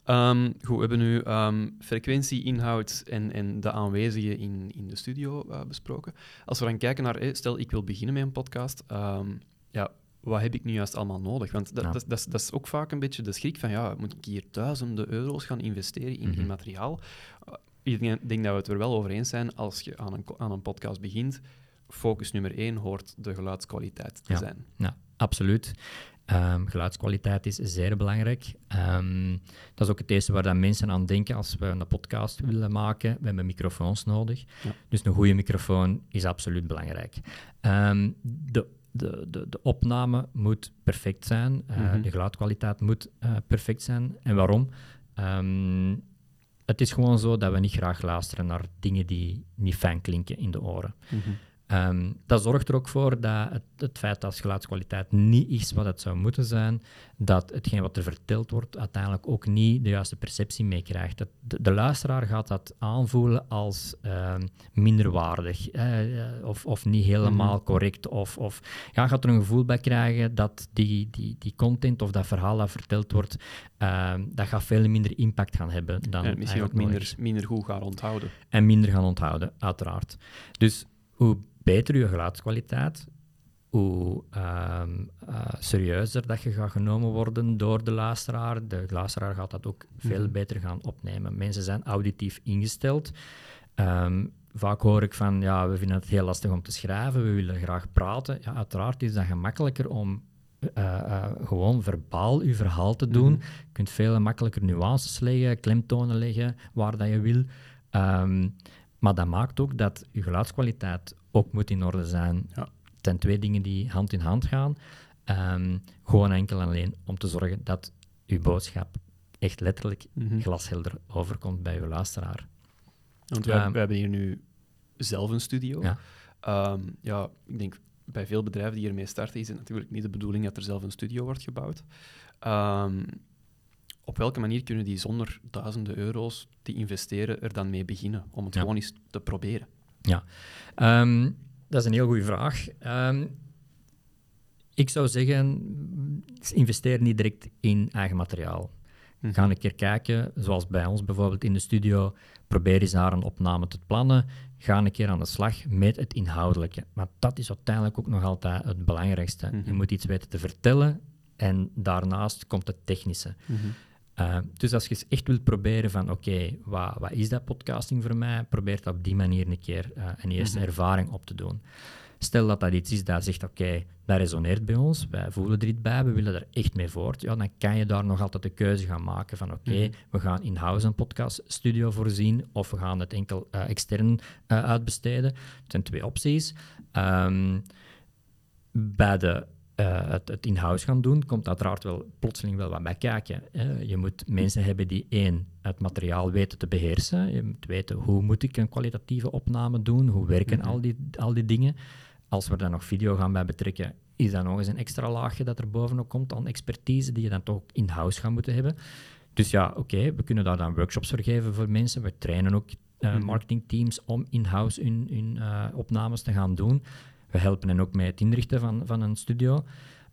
S2: Ehm, goed, we hebben nu ehm, frequentie, inhoud en, en de aanwezigen in, in de studio eh, besproken. Als we dan kijken naar, eh, stel ik wil beginnen met een podcast, ehm, ja, wat heb ik nu juist allemaal nodig? Want dat,
S3: Ja.
S2: dat, dat, is- dat is ook vaak een beetje de schrik van, ja, moet ik hier duizenden euro's gaan investeren in, in
S3: Mhm.
S2: materiaal? Eh, ik denk, denk dat we het er wel over eens zijn, als je aan een, aan een podcast begint, focus nummer één hoort de geluidskwaliteit te
S3: Ja.
S2: zijn.
S3: Ja, absoluut. Ehm, geluidskwaliteit is zeer belangrijk. Ehm, dat is ook het eerste waar dan mensen aan denken als we een podcast willen maken. We hebben microfoons nodig.
S2: Ja.
S3: Dus een goede microfoon is absoluut belangrijk. Ehm, de, de, de, de opname moet perfect zijn. Eh,
S2: Mhm.
S3: De geluidkwaliteit moet eh, perfect zijn. En waarom? Het is gewoon zo dat we niet graag luisteren naar dingen die niet fijn klinken in de oren.
S2: Mhm.
S3: Ehm, dat zorgt er ook voor dat het, het feit dat geluidskwaliteit niet is wat het zou moeten zijn, dat hetgeen wat er verteld wordt uiteindelijk ook niet de juiste perceptie meekrijgt. De, de luisteraar gaat dat aanvoelen als ehm, minderwaardig eh, of, of niet helemaal
S2: Mhm.
S3: correct. Of, of ja, gaat er een gevoel bij krijgen dat die, die, die content of dat verhaal dat verteld wordt, ehm, dat gaat veel minder impact gaan hebben dan
S2: En misschien ook minder, minder goed gaan onthouden.
S3: en minder gaan onthouden, uiteraard. Dus hoe beter je geluidskwaliteit, hoe ehm, eh, serieuzer dat je gaat genomen worden door de luisteraar. De luisteraar gaat dat ook veel
S2: Mhm.
S3: beter gaan opnemen. Mensen zijn auditief ingesteld. Ehm, vaak hoor ik van, ja, we vinden het heel lastig om te schrijven, we willen graag praten. Ja, uiteraard is dat gemakkelijker om eh, eh, gewoon verbaal je verhaal te doen.
S2: Mhm.
S3: Je kunt veel makkelijker nuances leggen, klemtonen leggen, waar dat je wil. Ehm, maar dat maakt ook dat je geluidskwaliteit ook moet in orde zijn.
S2: Ja.
S3: Het zijn twee dingen die hand in hand gaan. Ehm, gewoon enkel en alleen om te zorgen dat je boodschap echt letterlijk
S2: Mhm.
S3: glashelder overkomt bij je luisteraar.
S2: Want we,
S3: Ehm,
S2: hebben hier nu zelf een studio.
S3: Ja.
S2: Ehm, ja, ik denk bij veel bedrijven die hiermee starten, is het natuurlijk niet de bedoeling dat er zelf een studio wordt gebouwd. Op welke manier kunnen die zonder duizenden euro's die investeren er dan mee beginnen? Om het
S3: Ja.
S2: gewoon eens te proberen.
S3: Ehm, dat is een heel goede vraag. Ehm, ik zou zeggen, investeer niet direct in eigen materiaal. Mhm. Ga een keer kijken, zoals bij ons bijvoorbeeld in de studio. Probeer eens daar een opname te plannen. Ga een keer aan de slag met het inhoudelijke. Maar dat is uiteindelijk ook nog altijd het belangrijkste. Je mhm. moet iets weten te vertellen en daarnaast komt het technische. Mhm. Eh, dus als je echt wilt proberen van oké, wat, wat, is dat podcasting voor mij? Probeer dat op die manier een keer uh, een eerste ervaring op te doen. Stel dat dat iets is dat zegt, oké, dat resoneert bij ons, wij voelen er iets bij, we willen er echt mee voort, ja, dan kan je daar nog altijd de keuze gaan maken van, oké, mhm. we gaan in-house een podcaststudio voorzien of we gaan het enkel uh, extern uh, uitbesteden. Het zijn twee opties. Um, bij de uh, het, het in-house gaan doen, komt uiteraard wel plotseling wel wat bij kijken. Hè. Je moet mensen hebben die één, het materiaal weten te beheersen. Je moet weten hoe moet ik een kwalitatieve opname doen, hoe werken mhm. al, die, al die dingen. Als we daar nog video gaan bij betrekken, is dat nog eens een extra laagje dat er bovenop komt aan expertise die je dan toch in-house gaat moeten hebben. Dus ja, oké, we kunnen daar dan workshops voor geven voor mensen. We trainen ook uh, marketingteams om in-house hun, hun uh, opnames te gaan doen. We helpen hen ook met het inrichten van, van een studio.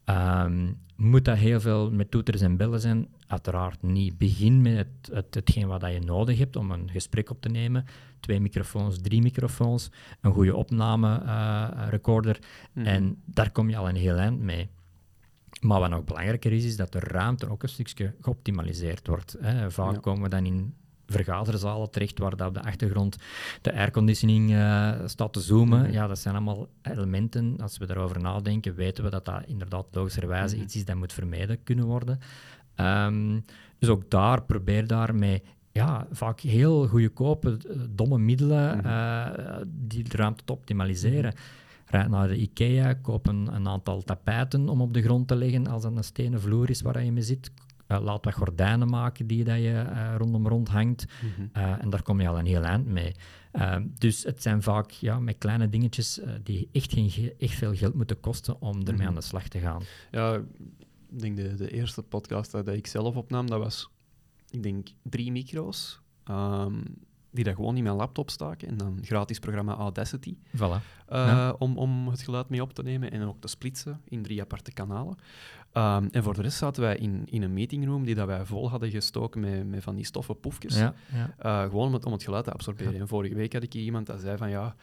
S3: Um, moet dat heel veel met toeters en bellen zijn? Uiteraard niet. Begin met het, het, hetgeen wat je nodig hebt om een gesprek op te nemen. Twee microfoons, drie microfoons, een goede opname-recorder. Eh, mhm. En daar kom je al een heel eind mee. Maar wat nog belangrijker is, is dat de ruimte ook een stukje geoptimaliseerd wordt. Hè. Vaak komen we dan in vergaderzalen terecht waar dat op de achtergrond de airconditioning uh, staat te zoomen. Mhm. Ja, dat zijn allemaal elementen. Als we daarover nadenken, weten we dat dat inderdaad logischerwijze mm iets is dat moet vermijden kunnen worden. Um, dus ook daar, probeer daarmee ja, vaak heel goedkope, eh, domme middelen uh, die de ruimte te optimaliseren. Rijd naar de IKEA, koop een, een, aantal tapijten om op de grond te leggen als het een stenen vloer is waar je mee zit. Uh, laat wat gordijnen maken die dat je uh, rondom rond hangt. Mhm. Eh, en daar kom je al een heel eind mee. dus het zijn vaak ja, met kleine dingetjes die echt, geen, echt veel geld moeten kosten om ermee mhm. aan de slag te gaan.
S2: Ja, ik denk de, de eerste podcast dat ik zelf opnam, dat was, ik denk, drie micro's. Um, die dat gewoon in mijn laptop staken en dan gratis programma Audacity.
S3: Voilà.
S2: om, om het geluid mee op te nemen en ook te splitsen in drie aparte kanalen. Um, en voor de rest zaten wij in, in een meetingroom die dat wij vol hadden gestoken met, met van die stoffen poefjes. Ja, ja. Uh, gewoon om het, om het geluid te absorberen. En vorige week had ik iemand dat zei van ja,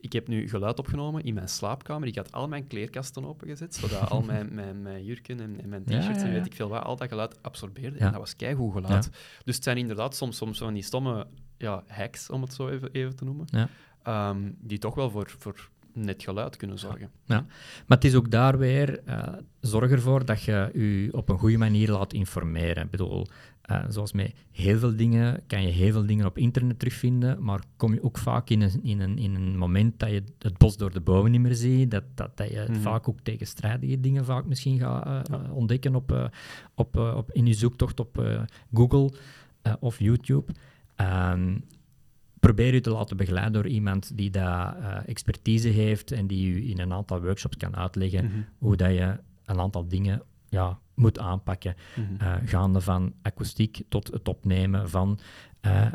S2: ik heb nu geluid opgenomen in mijn slaapkamer. Ik had al mijn kleerkasten opengezet, zodat [LAUGHS] al mijn, mijn, mijn jurken en, en mijn t-shirts en weet ik veel wat, al dat geluid absorbeerde. En dat was keigoed geluid. Dus het zijn inderdaad soms, soms van die stomme ja, hacks, om het zo even, even te noemen, um, die toch wel voor, voor net geluid kunnen zorgen.
S3: Ja, maar het is ook daar weer, uh, zorg ervoor dat je je op een goede manier laat informeren. Ik bedoel, uh, zoals met heel veel dingen, kan je heel veel dingen op internet terugvinden, maar kom je ook vaak in een, in een, in een moment dat je het bos door de bomen niet meer ziet, dat, dat, dat je mhm. vaak ook tegenstrijdige dingen vaak misschien gaat uh, ontdekken op, op, op, in je zoektocht op Google of YouTube. Ehm, probeer je te laten begeleiden door iemand die daar uh, expertise heeft en die je in een aantal workshops kan uitleggen mhm. hoe dat je een aantal dingen ja, moet aanpakken. Mm gaande van akoestiek tot het opnemen van. Uh,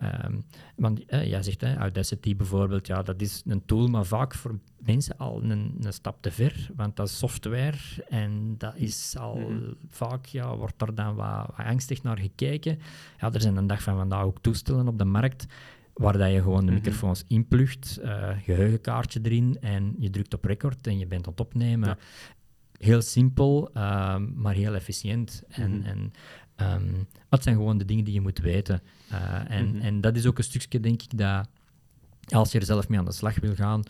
S3: want jij zegt, hè, Audacity bijvoorbeeld, ja, dat is een tool, maar vaak voor mensen al een, een stap te ver, want dat is software en dat is al mhm. vaak, ja, wordt er dan wat, wat angstig naar gekeken. Ja, er zijn een dag van vandaag ook toestellen op de markt waar dat je gewoon de mhm. microfoons inplugt, uh, geheugenkaartje erin en je drukt op record en je bent aan het opnemen. Heel simpel, ehm, maar heel efficiënt. En, mm en um, dat zijn gewoon de dingen die je moet weten. Uh, en, mhm. en dat is ook een stukje, denk ik, dat als je er zelf mee aan de slag wil gaan,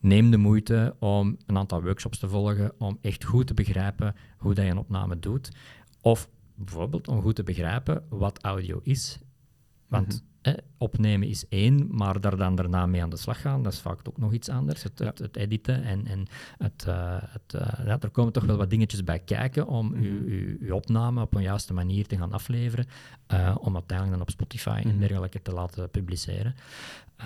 S3: neem de moeite om een aantal workshops te volgen, om echt goed te begrijpen hoe dat je een opname doet. Of bijvoorbeeld om goed te begrijpen wat audio is. Want mhm opnemen is één, maar daar dan daarna mee aan de slag gaan, dat is vaak ook nog iets anders. Het, het, het editen en, en het, uh, het uh, ja, er komen toch wel wat dingetjes bij kijken om mm -hmm. uw, uw, opname op een juiste manier te gaan afleveren, uh, om uiteindelijk dan op Spotify mm -hmm. en mhm. dergelijke te laten publiceren.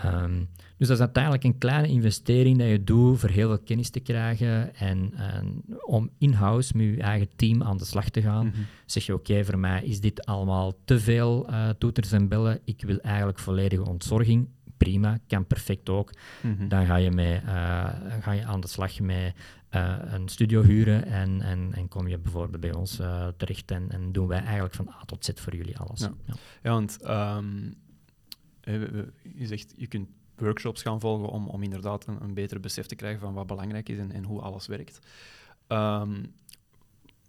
S3: Um, dus dat is uiteindelijk een kleine investering dat je doet voor heel veel kennis te krijgen en, en om in-house met je eigen team aan de slag te gaan. Mm -hmm. Zeg je, oké, voor mij is dit allemaal te veel toeters en bellen, ik wil eigenlijk volledige ontzorging, prima, kan perfect ook. Mhm. Dan ga je, mee, uh, ga je aan de slag met een studio huren en, en, en kom je bijvoorbeeld bij ons terecht en, en doen wij eigenlijk van A tot Z voor jullie alles.
S2: Ja, ja. want ehm, je zegt, je kunt workshops gaan volgen om, om inderdaad een, een beter besef te krijgen van wat belangrijk is en, en hoe alles werkt. Ehm,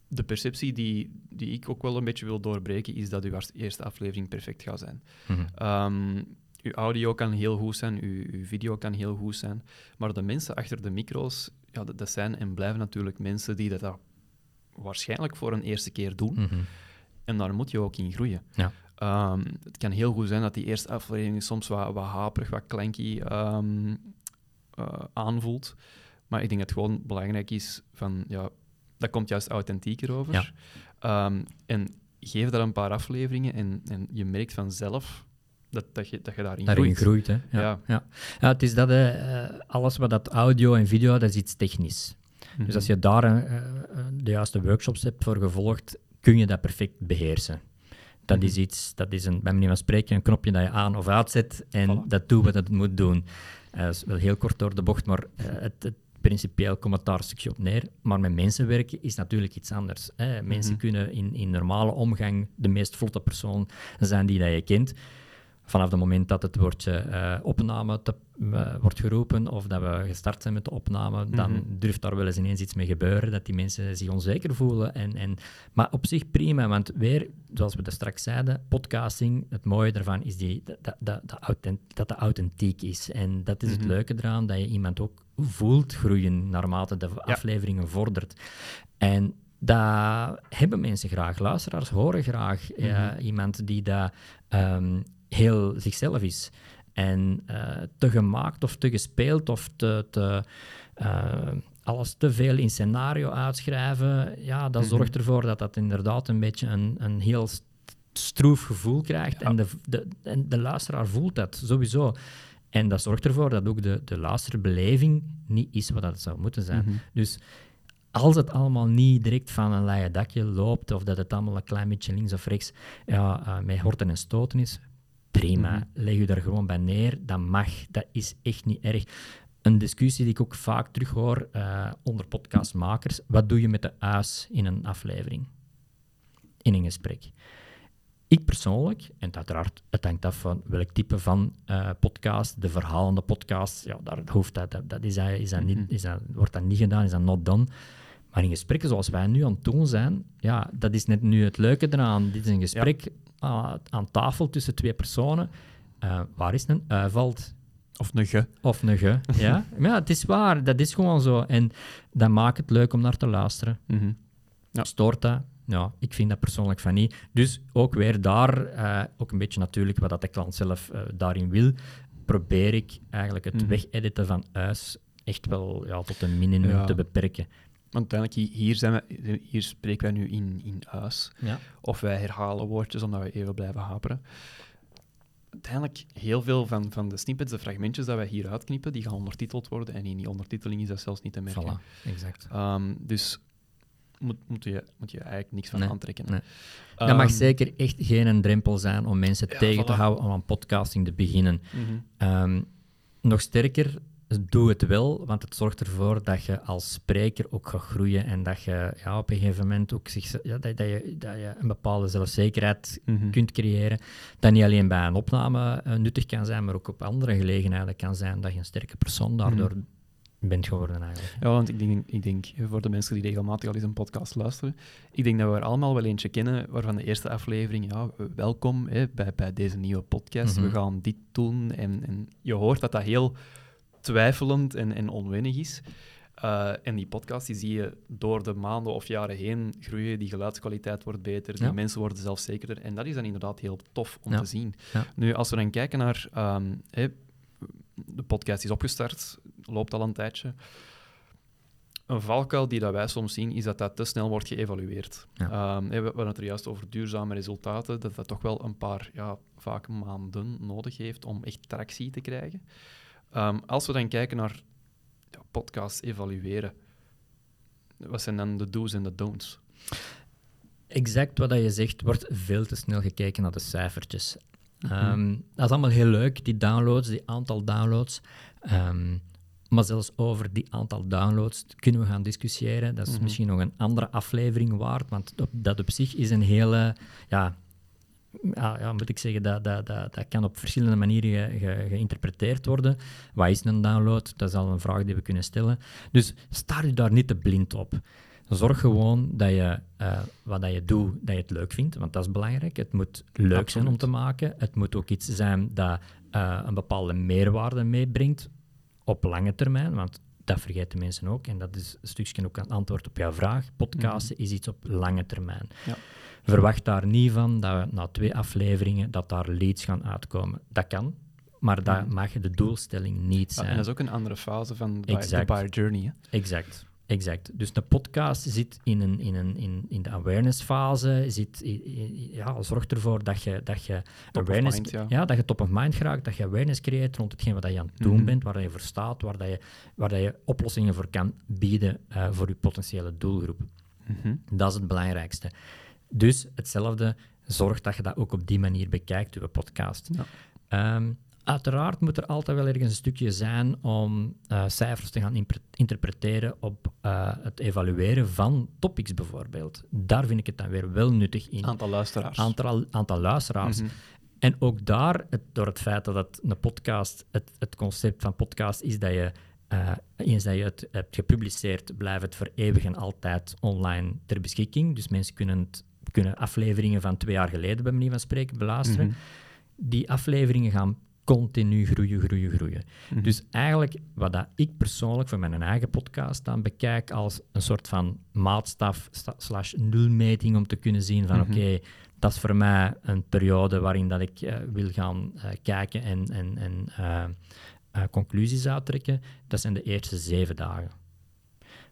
S2: de perceptie die, die ik ook wel een beetje wil doorbreken, is dat uw eerste aflevering perfect gaat zijn. Mm uw audio kan heel goed zijn, uw, uw, video kan heel goed zijn, maar de mensen achter de micro's, ja, dat, zijn en blijven natuurlijk mensen die dat, waarschijnlijk voor een eerste keer doen. Mhm. En daar moet je ook in groeien. Ja. Ehm, het kan heel goed zijn dat die eerste aflevering soms wat, wat haperig, wat klanky um, aanvoelt. Maar ik denk dat het gewoon belangrijk is van, ja, dat komt juist authentieker over. Ja. Ehm, en geef daar een paar afleveringen en, en je merkt vanzelf dat, dat, je, dat je daarin,
S3: daarin groeit. hè? Ja. Ja. ja. ja. het is dat, uh, alles wat dat audio en video, dat is iets technisch. Dus mhm. als je daar uh, de juiste workshops hebt voor gevolgd, kun je dat perfect beheersen. Dat is mhm. iets, dat is een, bij manier van spreken, een knopje dat je aan of uitzet en dat doet wat het moet doen. Uh, dat is wel heel kort door de bocht, maar uh, het, het principieel commentaarstukje op neer. Maar met mensen werken is natuurlijk iets anders. Hè. Mensen mhm. kunnen in, in normale omgang de meest vlotte persoon zijn die dat je kent vanaf het moment dat het woordje uh, opname te, uh, wordt geroepen of dat we gestart zijn met de opname, dan mm durft daar wel eens ineens iets mee gebeuren, dat die mensen zich onzeker voelen. En, en, maar op zich prima, want weer, zoals we dat straks zeiden, podcasting, het mooie daarvan is die, dat, dat, dat, dat authentiek is. En dat is het mhm. leuke eraan, dat je iemand ook voelt groeien naarmate de afleveringen vordert. En dat hebben mensen graag. Luisteraars horen graag mm iemand die dat um, heel zichzelf is. En uh, te gemaakt of te gespeeld of te, te uh, alles te veel in scenario uitschrijven, ja, dat mhm. zorgt ervoor dat dat inderdaad een beetje een, een heel stroef gevoel krijgt. En, de, de, en de luisteraar voelt dat sowieso. En dat zorgt ervoor dat ook de, de luisterbeleving niet is wat dat zou moeten zijn. Mhm. Dus als het allemaal niet direct van een leien dakje loopt, of dat het allemaal een klein beetje links of rechts ja, uh, met horten en stoten is, prima. Mhm. Leg je daar gewoon bij neer. Dat mag. Dat is echt niet erg. Een discussie die ik ook vaak terughoor uh, onder podcastmakers. Wat doe je met de uis in een aflevering? In een gesprek. Ik persoonlijk, en uiteraard, het hangt af van welk type van uh, podcast, de verhalende podcast, ja, daar hoeft dat, dat, dat, is, is dat niet, mhm. is dat, wordt dat niet gedaan, is dat not done. Maar in gesprekken zoals wij nu aan het doen zijn, ja, dat is net nu het leuke eraan. Dit is een gesprek aan tafel tussen twee personen. Uh, waar is een uivalt?
S2: Of een ge.
S3: Of een ge, [LAUGHS] ja. Maar ja, het is waar. Dat is gewoon zo. En dat maakt het leuk om naar te luisteren. Mm ja. Stoort dat? Ja, ik vind dat persoonlijk van niet. Dus ook weer daar, uh, ook een beetje natuurlijk wat dat de klant zelf uh, daarin wil, probeer ik eigenlijk het mm wegediten van huis echt wel ja, tot een minimum te beperken.
S2: Want uiteindelijk, hier, zijn we, hier spreken wij nu in, in huis. Ja. Of wij herhalen woordjes omdat we even blijven haperen. Uiteindelijk, heel veel van, van de snippets, de fragmentjes dat wij hier uitknippen, die gaan ondertiteld worden. En in die ondertiteling is dat zelfs niet te merken.
S3: Voilà, exact.
S2: Um, dus moet, moet, je, moet je eigenlijk niks van aantrekken. Nee.
S3: dat mag ehm, zeker echt geen drempel zijn om mensen tegen te houden om aan podcasting te beginnen. Mm -hmm. nog sterker, doe het wel, want het zorgt ervoor dat je als spreker ook gaat groeien en dat je ja, op een gegeven moment ook zich, ja, dat, dat, je, dat je een bepaalde zelfzekerheid mhm. kunt creëren. Dat niet alleen bij een opname uh, nuttig kan zijn, maar ook op andere gelegenheden kan zijn dat je een sterke persoon daardoor mm bent geworden eigenlijk.
S2: Ja, want ik denk, ik denk, voor de mensen die regelmatig al eens een podcast luisteren, ik denk dat we er allemaal wel eentje kennen waarvan de eerste aflevering, ja, welkom hè, bij, bij deze nieuwe podcast, we mhm. gaan dit doen. En, en je hoort dat dat heel twijfelend en, en onwennig is. Uh, en die podcast die zie je door de maanden of jaren heen groeien. Die geluidskwaliteit wordt beter, die mensen worden zelfzekerder. En dat is dan inderdaad heel tof om te zien. Nu, als we dan kijken naar... Um, de podcast is opgestart, loopt al een tijdje. Een valkuil die dat wij soms zien, is dat dat te snel wordt geëvalueerd. Um, we hadden het er juist over duurzame resultaten, dat dat toch wel een paar, ja, vaak maanden nodig heeft om echt tractie te krijgen. Ehm, als we dan kijken naar ja, podcasts evalueren, wat zijn dan de do's en de don'ts?
S3: Exact wat je zegt, wordt veel te snel gekeken naar de cijfertjes. Mhm. Ehm, dat is allemaal heel leuk, die downloads, die aantal downloads. Ehm, Maar zelfs over die aantal downloads kunnen we gaan discussiëren. Dat is mhm. misschien nog een andere aflevering waard, want dat op zich is een hele... Ja, ja, ja, moet ik zeggen, dat, dat, dat, dat kan op verschillende manieren geïnterpreteerd worden. Wat is een download? Dat is al een vraag die we kunnen stellen. Dus sta je daar niet te blind op. Zorg gewoon dat je uh, wat dat je doet, dat je het leuk vindt, want dat is belangrijk. Het moet leuk zijn om te maken. Het moet ook iets zijn dat uh, een bepaalde meerwaarde meebrengt op lange termijn, want dat vergeten mensen ook. En dat is een stukje ook een antwoord op jouw vraag. Podcasten mhm. is iets op lange termijn. Ja. Verwacht daar niet van dat we na twee afleveringen dat daar leads gaan uitkomen. Dat kan, maar dat mhm. mag de doelstelling niet zijn.
S2: en dat is ook een andere fase van de buyer journey. Hè?
S3: Exact. Exact. Dus de podcast zit in, een, in, een, in, in de awareness-fase. Zit, ja, zorg ervoor dat je, dat je awareness, ja. dat je top of mind geraakt, dat je awareness creëert rond hetgeen wat je aan het doen mhm. bent, waar je voor staat, waar, dat je, waar dat je oplossingen voor kan bieden uh, voor je potentiële doelgroep. Mhm. Dat is het belangrijkste. Dus hetzelfde, zorg dat je dat ook op die manier bekijkt, je podcast. Ja. Um, Uiteraard moet er altijd wel ergens een stukje zijn om uh, cijfers te gaan interpreteren op uh, het evalueren van topics bijvoorbeeld. Daar vind ik het dan weer wel nuttig in.
S2: Aantal luisteraars.
S3: Aantal, aantal luisteraars. Mm -hmm. En ook daar, het, door het feit dat het een podcast, het, het concept van podcast is dat je uh, eens dat je het hebt gepubliceerd, blijft het voor eeuwig en altijd online ter beschikking. Dus mensen kunnen, het, kunnen afleveringen van twee jaar geleden, bij manier van spreken, beluisteren. Mhm. Die afleveringen gaan continu groeien, groeien, groeien. Mhm. Dus eigenlijk wat dat ik persoonlijk voor mijn eigen podcast dan bekijk als een soort van maatstaf slash nulmeting om te kunnen zien van mhm. oké, dat is voor mij een periode waarin dat ik uh, wil gaan uh, kijken en, en, en uh, conclusies uittrekken. Dat zijn de eerste zeven dagen.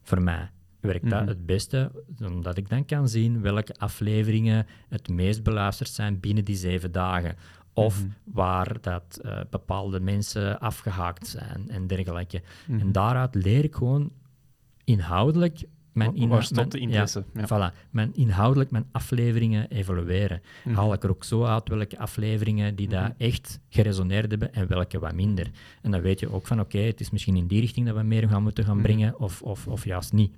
S3: Voor mij werkt dat mhm. het beste, omdat ik dan kan zien welke afleveringen het meest beluisterd zijn binnen die zeven dagen of mhm. waar dat uh, bepaalde mensen afgehaakt zijn en dergelijke. En mhm. daaruit leer ik gewoon inhoudelijk mijn,
S2: inha mijn, de interesse?
S3: Ja, Voilà, mijn inhoudelijk mijn afleveringen evalueren. Haal ik er ook zo uit welke afleveringen die daar echt geresoneerd hebben en welke wat minder. En dan weet je ook van oké, het is misschien in die richting dat we meer gaan moeten gaan brengen of, of, of juist niet.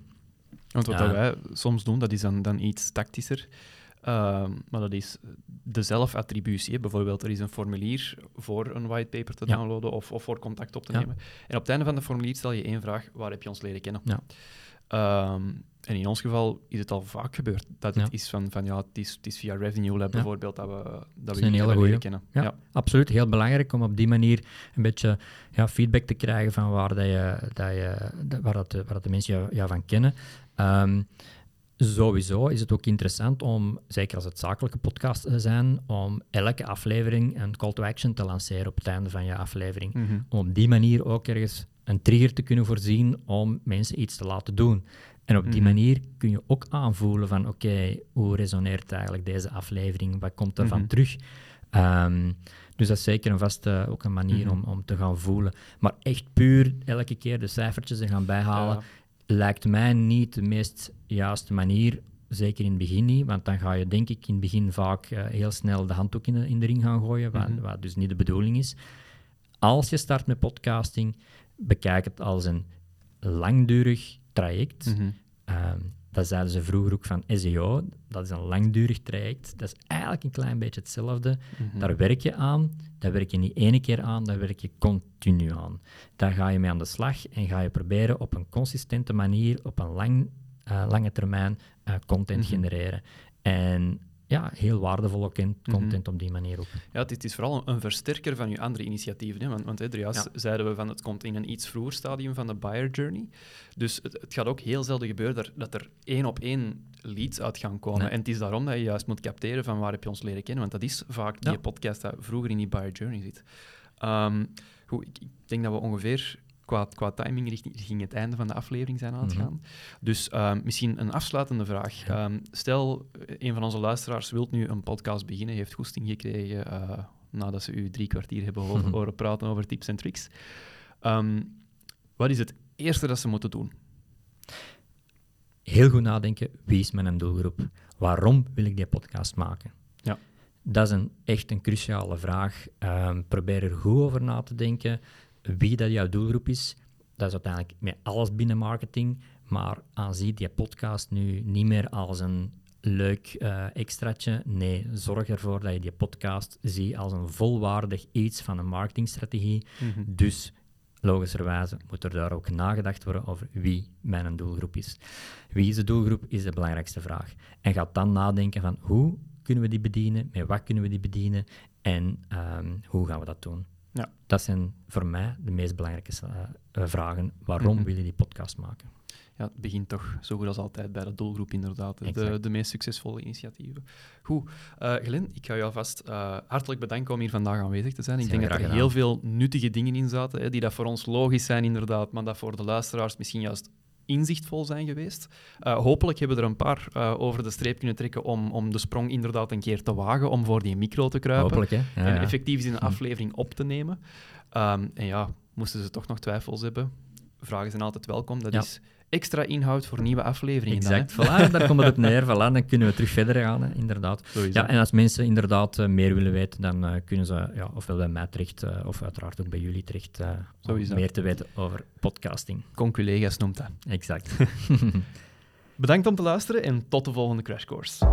S2: Want wat wij soms doen, dat is dan, dan iets tactischer. Ehm, maar dat is de zelfattributie. Bijvoorbeeld, er is een formulier voor een whitepaper te downloaden of, of, voor contact op te nemen. En op het einde van de formulier stel je één vraag: waar heb je ons leren kennen? Ja. Ehm, en in ons geval is het al vaak gebeurd dat het is van, van ja, het is, het is via Revenue Lab bijvoorbeeld dat we, dat we
S3: jullie leren kennen. Ja, absoluut. Heel belangrijk om op die manier een beetje ja, feedback te krijgen van waar, dat je, dat je, waar, dat, waar dat de mensen jou, van kennen. Um, Sowieso is het ook interessant om, zeker als het zakelijke podcasts zijn, om elke aflevering een call to action te lanceren op het einde van je aflevering. Mhm. Om op die manier ook ergens een trigger te kunnen voorzien om mensen iets te laten doen. En op die mhm. manier kun je ook aanvoelen van oké, hoe resoneert eigenlijk deze aflevering? Wat komt er van mhm. terug? Um, dus dat is zeker een vaste ook een manier om, om te gaan voelen. Maar echt puur elke keer de cijfertjes er gaan bijhalen, lijkt mij niet de meest juiste manier. Zeker in het begin niet, want dan ga je denk ik in het begin vaak uh, heel snel de handdoek in de, in de ring gaan gooien, wat, mhm. wat, dus niet de bedoeling is. Als je start met podcasting, bekijk het als een langdurig traject. Mm dat zeiden ze vroeger ook van SEO. Dat is een langdurig traject. Dat is eigenlijk een klein beetje hetzelfde. Mhm. Daar werk je aan. Daar werk je niet één keer aan, daar werk je continu aan. Daar ga je mee aan de slag en ga je proberen op een consistente manier, op een lang, uh, lange termijn, uh, content mm genereren. En ja, heel waardevolle mhm. content op die manier ook.
S2: Ja, het is vooral een versterker van je andere initiatieven. Hè? Want, want hè, juist zeiden we van het komt in een iets vroeger stadium van de buyer journey. Dus het, het gaat ook heel zelden gebeuren dat, er één op één leads uit gaan komen. En het is daarom dat je juist moet capteren van waar heb je ons leren kennen. Want dat is vaak die podcast dat vroeger in die buyer journey zit. Um, goed, ik, ik denk dat we ongeveer qua, qua timing richting, het einde van de aflevering zijn aan het mhm. gaan. Dus ehm, misschien een afsluitende vraag. Ehm, stel, een van onze luisteraars wil nu een podcast beginnen, heeft goesting gekregen uh, nadat ze u drie kwartier hebben [LAUGHS] horen, praten over tips en tricks. Ehm, wat is het eerste dat ze moeten doen?
S3: Heel goed nadenken, wie is mijn doelgroep? Waarom wil ik die podcast maken? Ja. Dat is een, echt een cruciale vraag. probeer er goed over na te denken wie dat jouw doelgroep is, dat is uiteindelijk met alles binnen marketing. Maar aanzie die podcast nu niet meer als een leuk uh, extraatje. Nee, zorg ervoor dat je die podcast ziet als een volwaardig iets van een marketingstrategie. Mhm. Dus logischerwijze moet er daar ook nagedacht worden over wie mijn doelgroep is. Wie is de doelgroep, is de belangrijkste vraag. En ga dan nadenken van hoe kunnen we die bedienen, met wat kunnen we die bedienen en um, hoe gaan we dat doen. Ja. Dat zijn voor mij de meest belangrijke uh, vragen. Waarom mm wil je die podcast maken?
S2: ja, het begint toch zo goed als altijd bij de doelgroep, inderdaad. De, de meest succesvolle initiatieven. Goed, uh, Glenn, ik ga jou alvast uh, hartelijk bedanken om hier vandaag aanwezig te zijn. Ik denk dat er heel veel nuttige dingen in zaten, hè, die dat voor ons logisch zijn, inderdaad, maar dat voor de luisteraars misschien juist inzichtvol zijn geweest. Uh, hopelijk hebben we er een paar uh, over de streep kunnen trekken om, om de sprong inderdaad een keer te wagen, om voor die micro te kruipen.
S3: Hopelijk, hè? Ja,
S2: en effectief in een hm. aflevering op te nemen. Um, en ja, moesten ze toch nog twijfels hebben, vragen zijn altijd welkom. Dat is extra inhoud voor nieuwe afleveringen.
S3: Exact, dan, voilà, daar komt het op neer. Voilà, dan kunnen we terug verder gaan, hè, inderdaad. Ja, en als mensen inderdaad uh, meer willen weten, dan uh, kunnen ze ja, ofwel bij mij terecht, uh, of uiteraard ook bij jullie terecht, om meer te weten over podcasting.
S2: Conculega's noemt dat.
S3: Exact. [LAUGHS] [LAUGHS]
S2: Bedankt om te luisteren en tot de volgende Crash Course.